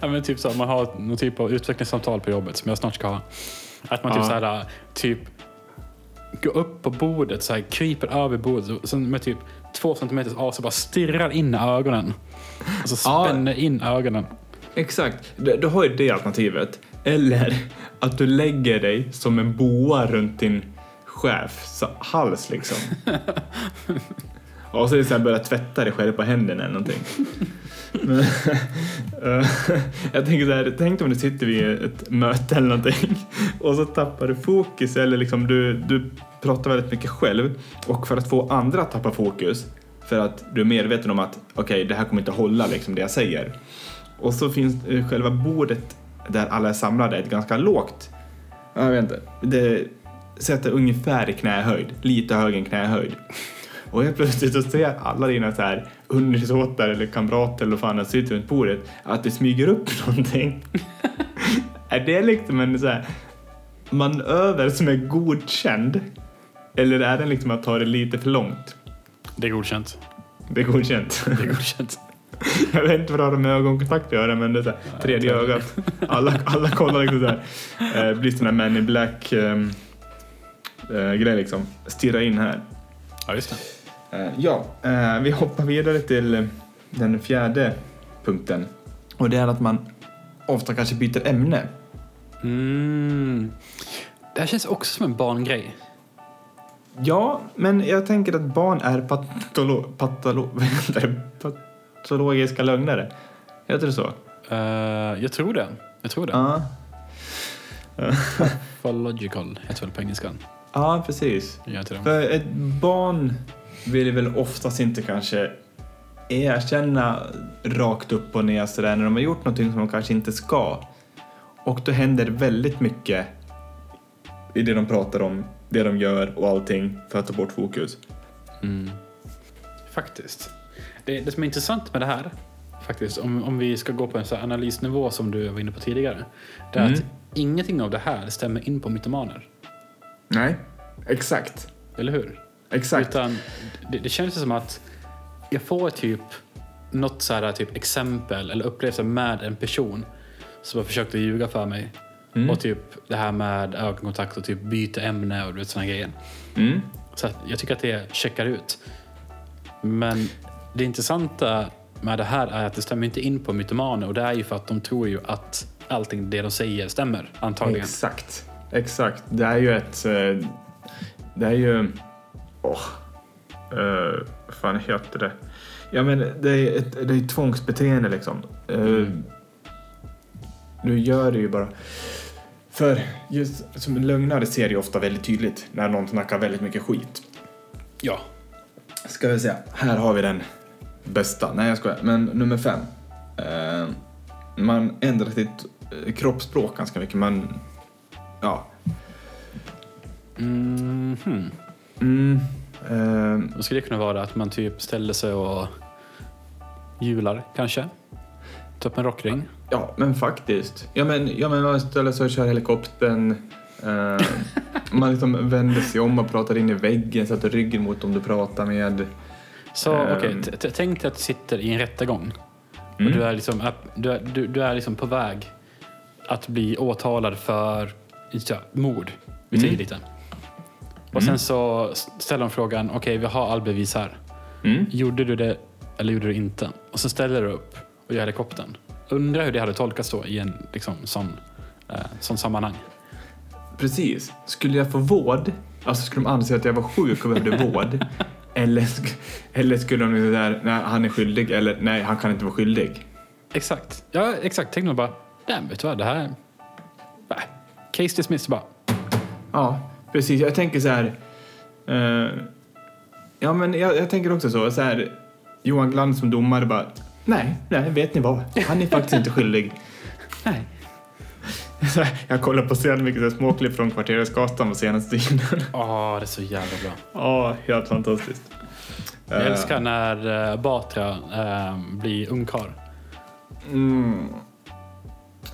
Ja, men typ så, man har någon typ av utvecklingssamtal på jobbet som jag snart ska ha. Att man typ Ja. så här, typ går upp på bordet, så här, kryper över bordet och sen med typ två centimeters avstånd bara stirrar in ögonen. Och så Ja. spänner in ögonen. Exakt, du, du har ju det alternativet. Eller att du lägger dig som en boa runt din chefs hals liksom. [LAUGHS] Och så sen börjar tvätta dig själv på händerna eller någonting. Men, eh, [LAUGHS] jag tänker så här, tänk om du sitter vid ett möte eller någonting och så tappar du fokus eller liksom du, du pratar väldigt mycket själv och för att få andra att tappa fokus för att du är medveten om att okej, det här kommer inte hålla liksom det jag säger. Och så finns eh, själva bordet där alla är samlade ett ganska lågt, jag vet inte, det sätter ungefär i knähöjd, lite högre än knähöjd. Och helt plötsligt så ser alla dina så här undersåtar eller kamrater eller vad fan som sitter runt bordet att det smyger upp [LAUGHS] någonting. är det liksom en så här manöver som är godkänd? Eller är den liksom att ta det lite för långt? Det är godkänt. Det är godkänt. Det är godkänt. [LAUGHS] Jag vet inte vad det har med ögonkontakt att göra men det är så här, tredje ögat. Alla, alla kollar liksom så här. Eh, blir sån här Man in Black eh, eh, grej liksom. Stirra in här. Ja, just det. Eh, ja, eh, vi hoppar vidare till eh, den fjärde punkten. Och det är att man ofta kanske byter ämne. Mm. Det här känns också som en barngrej. Ja, men jag tänker att barn är patolo, patolo, [LAUGHS] vad heter det? patologiska lögnare. Heter det så? Eh, jag tror det. Jag tror det. Ja. Pathological heter väl på engelskan. Ja, precis. För ett barn vill väl oftast inte kanske erkänna rakt upp och ner sådär när de har gjort någonting som de kanske inte ska. Och då händer väldigt mycket i det de pratar om, det de gör och allting för att ta bort fokus. Mm. Faktiskt. Det, det som är intressant med det här, faktiskt, om, om vi ska gå på en här analysnivå som du var inne på tidigare, det är Mm. att ingenting av det här stämmer in på mytomaner. Nej, exakt. Eller hur? Exakt. Utan det, det känns som att jag får typ något så här typ exempel eller upplevelse med en person som har försökt att ljuga för mig. Mm. Och typ det här med ögonkontakt och typ byta ämne och sådana grejer. Mm. Så jag tycker att det checkar ut. Men det intressanta med det här är att det stämmer inte in på mytomaner och det är ju för att de tror ju att allting det de säger stämmer, antagligen. Exakt. Exakt. Det är ju ett... eh, Det är ju... Åh. eh, vad fan heter det? Ja men det är ett det är ett tvångsbeteende liksom. Du gör det ju bara. För just som en lögnare ser ju ofta väldigt tydligt när någon snackar väldigt mycket skit. Ja. Ska vi se. Här har vi den bästa. Nej jag skojar. Men nummer fem. Eh, man ändrar sitt eh, kroppsspråk ganska mycket. Man... Ja. Mhm. Mm, eh, Då skulle det kunna vara att man typ ställer sig och hjular kanske. Ta upp en rockring. ja, men faktiskt. Ja, men, ja, men man ställer sig och kör helikoptern. Eh, [LAUGHS] Man liksom vänder sig om och pratar in i väggen, sätter ryggen mot dem du pratar med. Så Ehm. okej, t- t- tänk dig att du sitter i en rättegång. Mm. Och du är, liksom, du, du, du är liksom på väg att bli åtalad för ja, mord. Vi säger Mm. lite. Och sen så ställer de frågan, okej vi har all bevis här. Mm. Gjorde du det eller gjorde du inte? Och så ställer du upp och gör helikoptern. Undrar hur det hade tolkats då i en liksom, sån, eh, sån sammanhang. Precis. Skulle jag få vård, alltså skulle de anse att jag var sjuk och behövde [LAUGHS] vård, eller, eller skulle de säga nej han är skyldig, eller nej han kan inte vara skyldig. Exakt. Ja, exakt. Tänk nog bara, nej vet du vad, det här... Nej. Case dismissed bara. Ja, precis. Jag tänker så här. eh, ja, men jag, jag tänker också så. så här, Johan Glans som domare bara. Nej, nej, vet ni vad? Han är faktiskt inte skyldig. [LAUGHS] Nej. Här, jag kollar på så mycket här småklipp från Kvarteretsgatan på senaste tiden. [LAUGHS] Åh, det är så jävla bra. Ja, helt fantastiskt. Jag Eh, älskar när uh, Batra eh, blir ungkarl. Mm.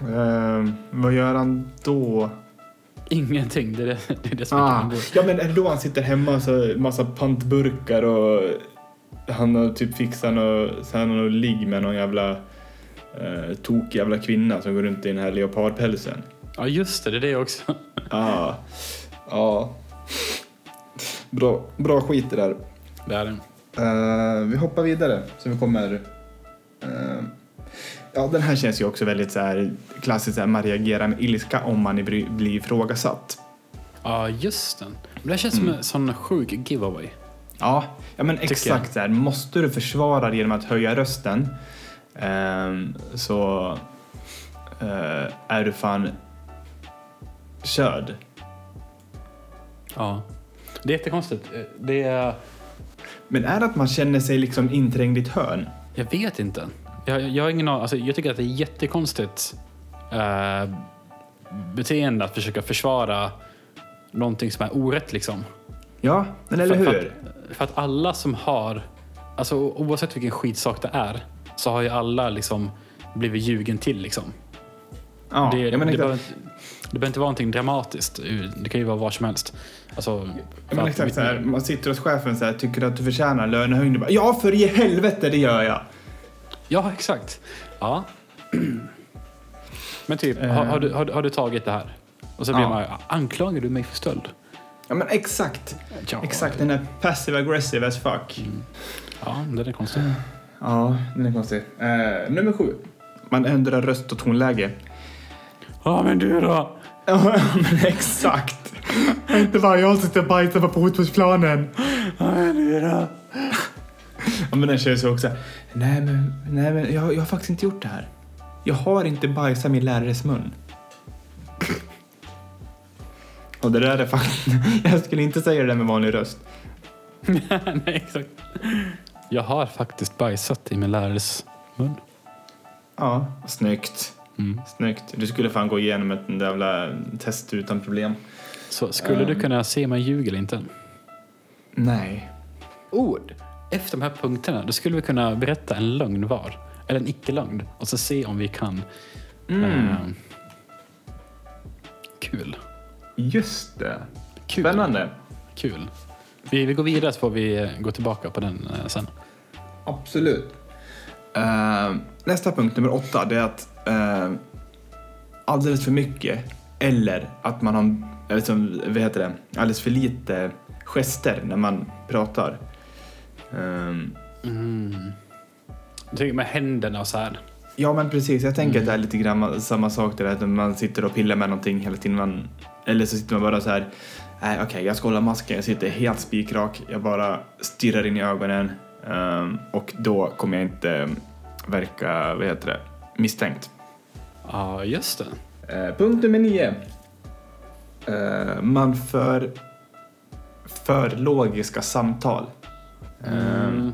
Eh, vad gör han då? Ingenting. Det är det, det, är det som Ah, ah. ja, men är det då han sitter hemma så massa pantburkar och han har typ fixat något, så han har något ligg med någon jävla eh, tokig jävla kvinna som går runt i den här leopardpälsen. Ja, just det. Det är det också. [LAUGHS] Ja. Ja. Bra, bra skit det där. Det är det. Eh, vi hoppar vidare så vi kommer... eh, ja, den här känns ju också väldigt så här klassiskt så här, man reagerar med ilska om man blir ifrågasatt. Ja, just den. Men det känns som en sån sjuk giveaway. Ja, ja men Tycker exakt så här. Måste du försvara dig genom att höja rösten så eh, är du fan körd. Ja. Det är jättekonstigt. Eh, Det är... Men är det att man känner sig liksom inträngd i ett hörn? Jag vet inte. Jag, jag har ingen. Alltså, jag tycker att det är jättekonstigt eh, beteende att försöka försvara någonting som är orätt liksom. Ja, men eller för, hur? För att, för att alla som har, alltså oavsett vilken skitsak det är, så har ju alla liksom blivit ljugen till liksom. ja, det, det, behöver, inte- det behöver inte vara någonting dramatiskt. Det kan ju vara vad som helst. Alltså, men exakt så här, man sitter hos chefen så här, tycker du att du förtjänar lönehöjning? Ja, för i helvete, det gör jag! Ja, exakt. Ja. [CLEARS THROAT] Men typ, har, har, du, har, har du tagit det här? Och så blir Ja. man anklagar du mig för stöld? Ja, men exakt. Ja, Exakt, den är passive aggressive as fuck. Ja, det är konstigt. Ja, den är konstig. Eh, nummer sju. Man ändrar röst och tonläge. Ja, men du då? Ja, [LAUGHS] men exakt. Inte bara jag sitter och bajsar på fotbollsplanen. Ja, men du då? Ja, men den känns ju också. Nej, men, nej, men jag, jag har faktiskt inte gjort det här. Jag har inte bajsat min lärares mun. Och det där är faktiskt... [LAUGHS] Jag skulle inte säga det där med vanlig röst. [LAUGHS] Nej, exakt. Jag har faktiskt bajsat i min lärares mun. Ja, snyggt. Mm. Snyggt. Du skulle fan gå igenom ett jävla test utan problem. Så skulle du Ehm. kunna se om jag ljuger eller inte? Nej. Ord. Efter de här punkterna, då skulle vi kunna berätta en lögn var. Eller en icke-lögn. Och så se om vi kan... Mm. ehm, kul. Just det. Kul. Spännande. Kul. Vi, vi går vidare så får vi eh, gå tillbaka på den eh, sen. Absolut. Eh, nästa punkt, nummer åtta, det är att eh, alldeles för mycket eller att man har eller som, vad heter det, alldeles för lite gester när man pratar. Ehm, Mm. Jag tänker med händerna och så här. ja, men precis. Jag tänker att det är lite grann samma sak där, att man sitter och pillar med någonting hela tiden. Man, eller så sitter man bara så här, nej okej, jag ska hålla masken, jag sitter helt spikrak, jag bara stirrar in i ögonen ehm, och då kommer jag inte verka, vad heter det, misstänkt. Ja, just det. Eh, punkt nummer nio. Eh, man för, för logiska samtal. Mm.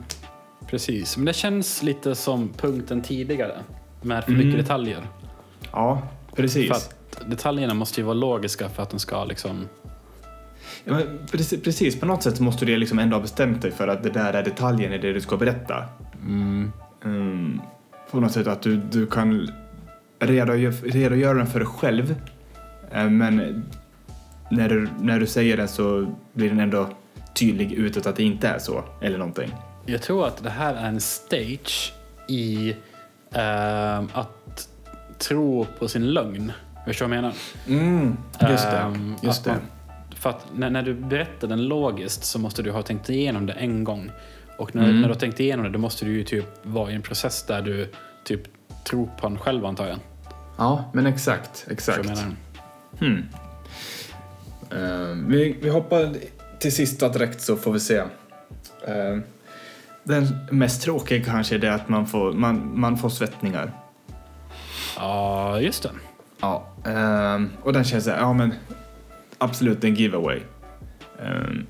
Precis, men det känns lite som punkten tidigare. Med för Mm. mycket detaljer. Ja, precis. För att detaljerna måste ju vara logiska för att de ska liksom... Ja, men precis, precis, på något sätt måste du liksom ändå ha bestämt dig för att det där är detaljen i det du ska berätta. Mm. Mm, på något sätt att du, du kan redogöra, den för dig själv. Eh, men när du, när du säger den så blir den ändå tydlig utåt att det inte är så, eller någonting. Jag tror att det här är en stage i ehm, att tro på sin lögn. Förstår du vad jag menar? Mm, just det. Ehm, just att det. man- För att när, när du berättar den logiskt så måste du ha tänkt igenom det en gång. Och när, Mm. när du har tänkt igenom det då måste du ju typ vara i en process där du typ tror på den själv antar jag. Ja, men exakt, exakt. Hmm. Ehm, vi, vi hoppar till sista direkt så får vi se. Ehm, den mest tråkiga kanske är det att man får, man, man får svettningar. Ja, just det. Ja. ehm, och den känns så här, ja men absolut en giveaway. Um,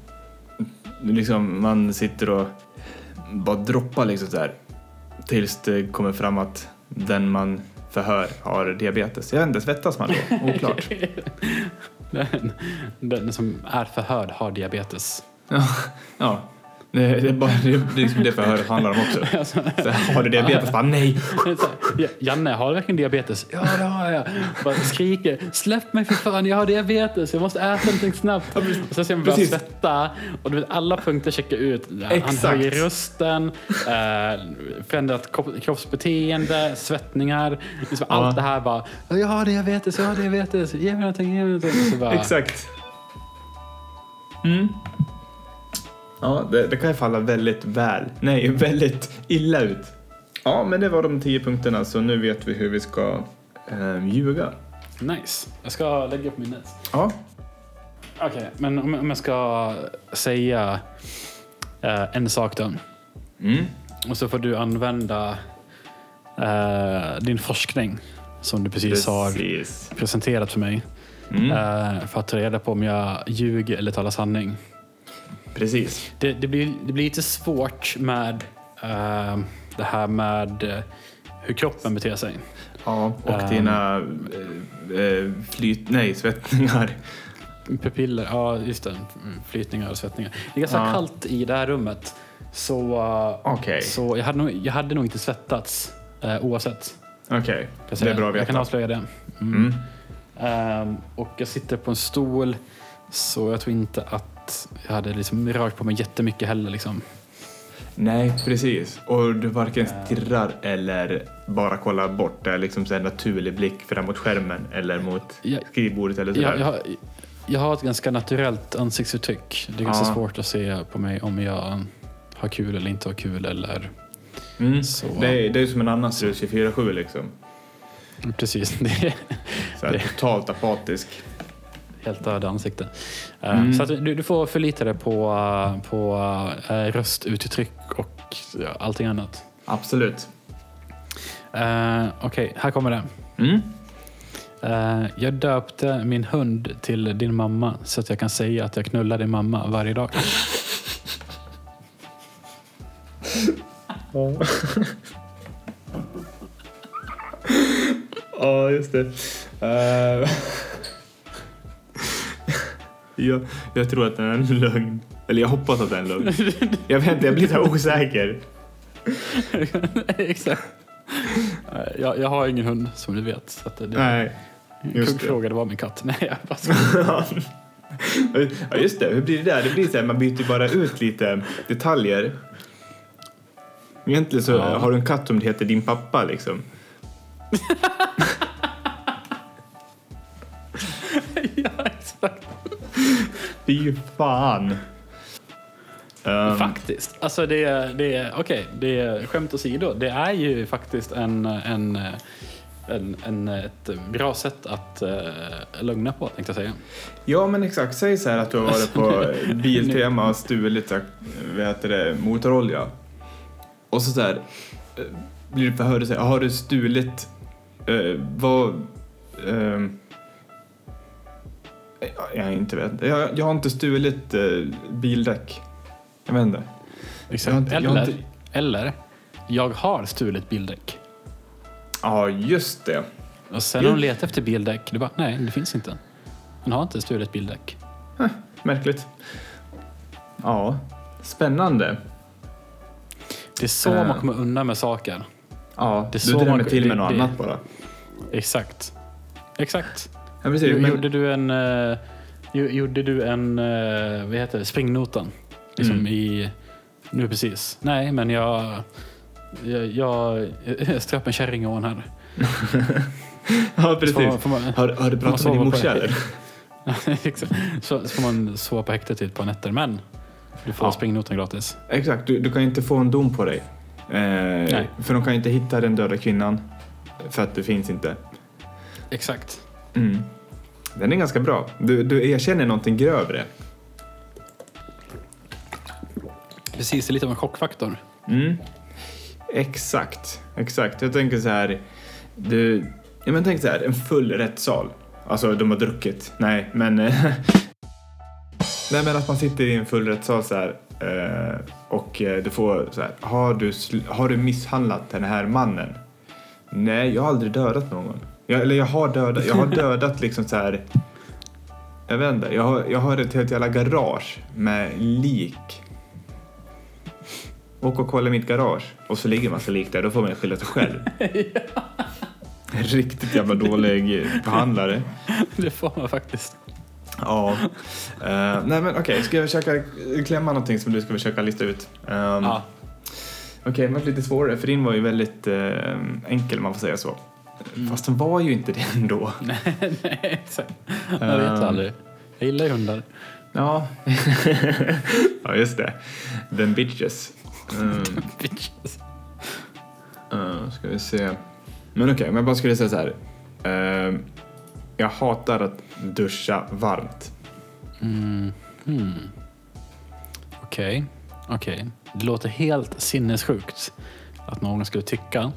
liksom man sitter och bara droppar liksom så här tills det kommer fram att den man förhör har diabetes. Jag vet inte, svettas man då? Oklart. [LAUGHS] Den, den som är förhörd har diabetes. Ja, ja. Det, det är bara det, det är liksom det förhöret handlar om också. [LAUGHS] Alltså, Så, har du diabetes? Bara, nej! [LAUGHS] så här, "Ja, Janne, har du verkligen diabetes? Ja, det har jag. Bara skriker, släpp mig för fan, jag har diabetes, jag måste äta någonting snabbt. Och så ser man Precis. svetta och du vet, alla punkter checkar ut. Han Exakt. höjer rösten, eh, förändrat kropp- kroppsbeteende, svettningar. Liksom Ja. Allt det här bara, jag har diabetes, jag har diabetes, ge mig någonting, ge mig någonting. Bara, Exakt. Mm. Ja, det, det kan ju falla väldigt väl. Nej, [LAUGHS] väldigt illa ut. Ja, men det var de tio punkterna, så nu vet vi hur vi ska eh, ljuga. Nice. Jag ska lägga upp minnet. Ja. Okej, men om, om jag ska säga eh, en sak då. Mm. Och så får du använda eh, din forskning som du precis, har Precis. presenterat för mig. Mm. eh, för att ta reda på om jag ljuger eller talar sanning. Precis. Det, det, blir, det blir lite svårt med eh, det här med eh, hur kroppen beter sig. Ja, och Ehm. dina eh, flyt... Nej, svettningar. Pupiller, ja just det. Mm, Flytningar och svettningar. Det är ganska Ja. kallt i det här rummet. Så, Okej. så jag, hade nog, jag hade nog inte svettats eh, oavsett. Okej, jag det är bra att Jag kan veta. avslöja det. Mm. Mm. Ehm, och jag sitter på en stol så jag tror inte att jag hade liksom rört på mig jättemycket heller. Liksom. Nej, precis. Och du varken stirrar eller bara kollar bort. Det är liksom en naturlig blick fram mot skärmen eller mot Jag, skrivbordet eller sådär. jag, jag, har- jag har ett ganska naturellt ansiktsuttryck. Det är ganska Ja. svårt att se på mig om jag har kul eller inte har kul. Eller, Mm. Så- Det, är, det är som en annan strut 24-7 liksom. precis, [LAUGHS] det är Så här, Det- totalt apatisk. Helt döda ansikte. Eh, Mm. Så du, du får förlita dig på, eh, på uh, röstuttryck och allting annat. Absolut. Uh, Okej, här kommer det. Mm. Eh, jag döpte min hund till din mamma så att jag kan säga att jag knullar din mamma varje dag. Ja, just det. Eh, jag, jag tror att det är en lögn. Eller jag hoppas att det är en lögn. Jag vet inte, jag blir så osäker. [LAUGHS] Exakt. Jag, jag har ingen hund som du vet. Så att det, Nej, just det. Kuggfråga, det var min katt. Nej, jag bara [LAUGHS] skojar. Ja, just det. Hur blir det där? Det blir så här, man byter bara ut lite detaljer. Egentligen så Ja. har du en katt som heter din pappa liksom. [LAUGHS] ja, exakt. [LAUGHS] Fy fan. Um, Faktiskt. Alltså det är, det är okej, det är skämt åsido. Det är ju faktiskt en, en, en, en, ett bra sätt att uh, lugna på, tänkte jag säga. Ja, men exakt. Säg så här att du har varit på [LAUGHS] Biltema och stulit så här, vad heter det, motorolja. Och så där eh, blir du förhörd och säger, har du stulit, eh, vad, ehm, jag, jag inte vet inte. Jag, jag har inte stulit eh, bildäck. Jag vet inte. Jag har inte- jag har eller, inte- eller, jag har stulit bildäck. Ja, just det. Och sen när de letar efter bildäck, det bara, nej, det finns inte. Han har inte stulit bildäck. Märkligt. Ja, spännande. Det är så Eh. man kommer undan med saker. Ja, Det är du så drämmer man- till med det- något det- annat bara. Exakt. Exakt. Ja, precis. Jo- Men, Gjorde du en, Jo- Gjorde du en, eh, vad heter det, springnotan? Liksom Mm. i, nu precis. Nej, men jag, jag, jag, jag ströp en kärringån här. [LAUGHS] Ja, precis. Får man, Har, har du pratat med din morsa eller? [LAUGHS] Så, så får man sova på häktet i ett par nätter. Men du får Ja. springnotan gratis. Exakt, du, du kan inte få en dom på dig. Eh, för de kan inte hitta den döda kvinnan. För att det finns inte. Exakt. Mm. Den är ganska bra. Du, du erkänner någonting grövre. Precis, det är lite av en chockfaktor. Mm. Exakt, exakt. Jag tänker så här. Du, ja, men tänk så här, en full rättssal. Alltså, de har druckit. Nej, men... eh, [LAUGHS] Nej, men att man sitter i en full rättssal så här. eh, Och eh, du får så här. Har du, har du misshandlat den här mannen? Nej, jag har aldrig dödat någon. Jag, eller jag har dödat, jag har [LAUGHS] dödat liksom så här. Jag vet inte, jag har, jag har ett helt jävla garage med lik. Åk och kolla mitt garage och så ligger massa lik där, då får man skylla sig själv. [LAUGHS] En Riktigt jävla dålig behandlare. [LAUGHS] Det får man faktiskt. Ja. Eh, nej men okej, ska jag försöka klämma någonting som du ska försöka lista ut? Um, Ja. Okej, men lite svårare, för din var ju väldigt eh, enkel om man får säga så. Fast den var ju inte det ändå. [LAUGHS] Nej, nej, exakt. Jag vet Ehm. aldrig. Jag gillar ju hundar. Ja. [LAUGHS] ja, just det. The bitches. Mm. [LAUGHS] Bitches. Uh, ska vi se. Men okej, men jag bara skulle säga så här. Ehm, jag hatar att duscha varmt. Mm. Hmm. Okej, okej. Det låter helt sinnessjukt att någon skulle tycka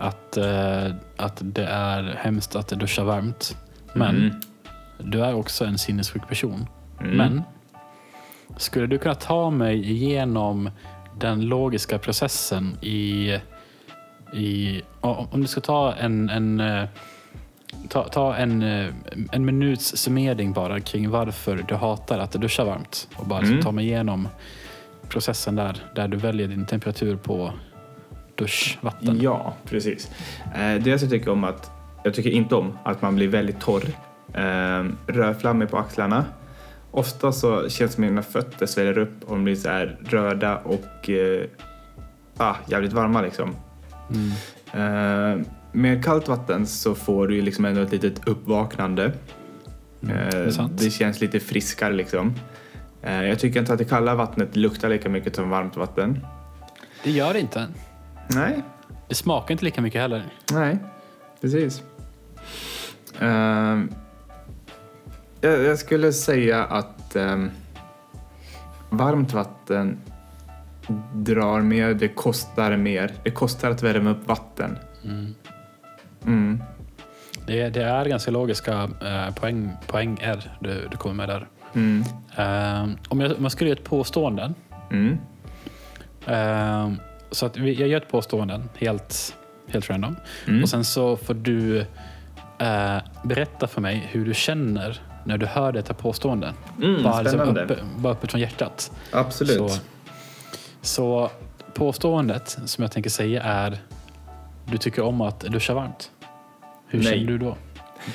att, eh, att det är hemskt att duscha varmt. Men Mm. du är också en sinnessjuk person. Mm. Men skulle du kunna ta mig igenom den logiska processen i... i om du ska ta en, en eh, Ta, ta en, eh, en minuts summering bara kring varför du hatar att duscha varmt. Och bara Mm. ta mig igenom processen där, där du väljer din temperatur på duschvatten. Ja, precis. Eh, dels jag tycker om att jag tycker inte om att man blir väldigt torr. Eh, rödflammig på axlarna. Ofta så känns det som att mina fötter sväller upp och de blir så här röda och eh, ah, jävligt varma liksom. Mm. Eh, med kallt vatten så får du liksom ändå ett litet uppvaknande. Mm, det är Eh, sant. det känns lite friskare liksom. Jag tycker inte att det kalla vattnet luktar lika mycket som varmt vatten. Det gör det inte. Nej, Det smakar inte lika mycket heller. Nej, precis. Ehm, jag, jag skulle säga att ehm, varmt vatten drar mer, det kostar mer. Det kostar att värma upp vatten. Mm. Mm. Det, det är ganska logiska eh, poäng, poänger du, du kommer med där. Mm. Eh, om, jag, om jag skulle göra ett påstående. Så att vi, jag gör ett påstående helt, helt random. Mm. Och sen så får du eh, berätta för mig hur du känner när du hör detta påstående. Mm, bara, liksom spännande. uppe, bara öppet från hjärtat. Absolut. Så, så påståendet som jag tänker säga är du tycker om att duscha varmt. Hur Nej. känner du då?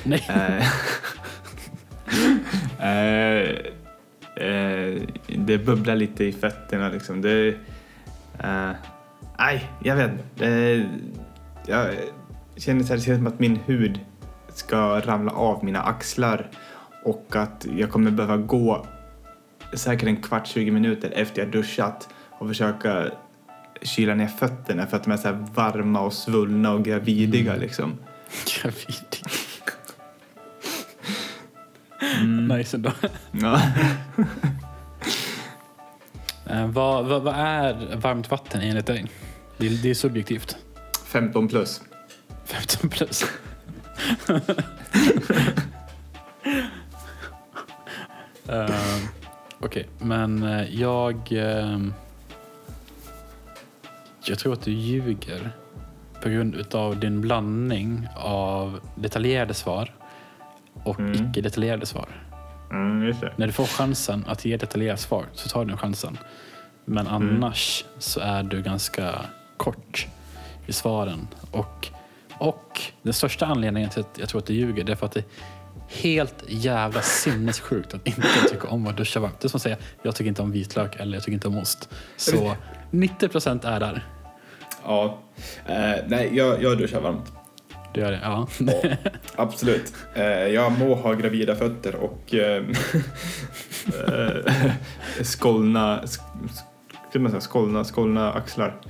Nej. [LAUGHS] Eh, eh, det bubblar lite i fötterna liksom. Det, eh, nej, jag vet inte. Eh, jag känner så här, det känns som att min hud ska ramla av mina axlar och att jag kommer behöva gå säkert en kvart, 20 minuter efter jag duschat och försöka kyla ner fötterna för att de är så varma och svullna och gravidiga liksom. [LAUGHS] Gravid. Mm. Nice ändå. Ja. [LAUGHS] Eh, vad, vad, vad är varmt vatten enligt dig? Det, är- det är subjektivt. 15 plus. 15 plus. uh, Okej, men eh, jag... ehm, jag tror att du ljuger på grund utav din blandning av detaljerade svar och Mm. icke detaljerade svar. Mm. När du får chansen att ge detaljerat svar så tar du den chansen. Men Mm. annars så är du ganska kort i svaren. Och Och den största anledningen till att jag tror att du ljuger, det är för att det är helt jävla sinnessjukt att inte tycka om att duscha varmt. Det är som att säga, jag tycker inte om vitlök eller jag tycker inte om ost. Så 90 procent är där. Ja. Eh, nej, jag, jag duschar varmt. Du gör det? Ja. Absolut. Eh, jag må ha gravida fötter och eh, [LAUGHS] eh, skållna, sk, sk, skållna, skållna axlar.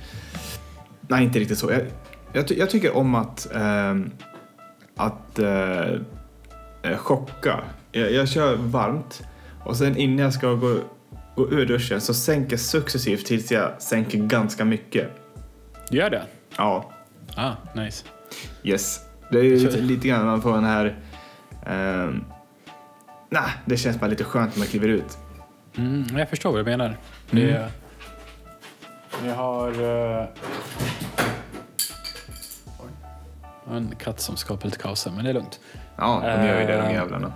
Nej, inte riktigt så. Jag, jag, jag tycker om att, ehm, att eh, eh, chocka. Jag, jag kör varmt och sen innan jag ska gå, gå ur duschen så sänker jag successivt tills jag sänker ganska mycket. Du gör det? Ja, Ah, nice. Yes. Det är ju lite, lite grann man får den här... Um, nah, det känns bara lite skönt när man kliver ut. Mm, jag förstår vad du menar. Det, jag har... eh, oj. Jag har En katt som skapar lite kaos här, men det är lugnt. Ja, de gör ju det de Eh, jävlarna.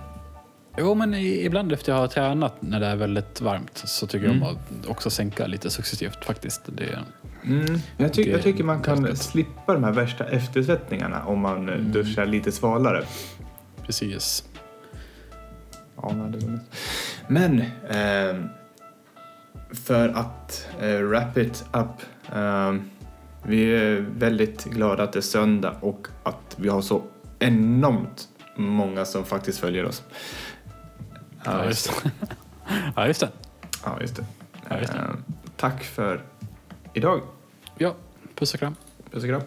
Jo, men ibland efter jag har tränat när det är väldigt varmt så tycker jag om att också sänka lite successivt faktiskt. Det, Mm. Jag, ty- det- jag tycker man kan gött. slippa de här värsta eftersvettningarna om man eh, duschar lite svalare. precis. Ja. Men ehm, för att eh, wrap it up. ehm, vi är väldigt glada att det är söndag och att vi har så enormt många som faktiskt följer oss. Ja, just det. [LAUGHS] ja, just det. Ja, just det. Ja, just det. Ehm, tack för idag. Ja, puss och kram. Puss och kram.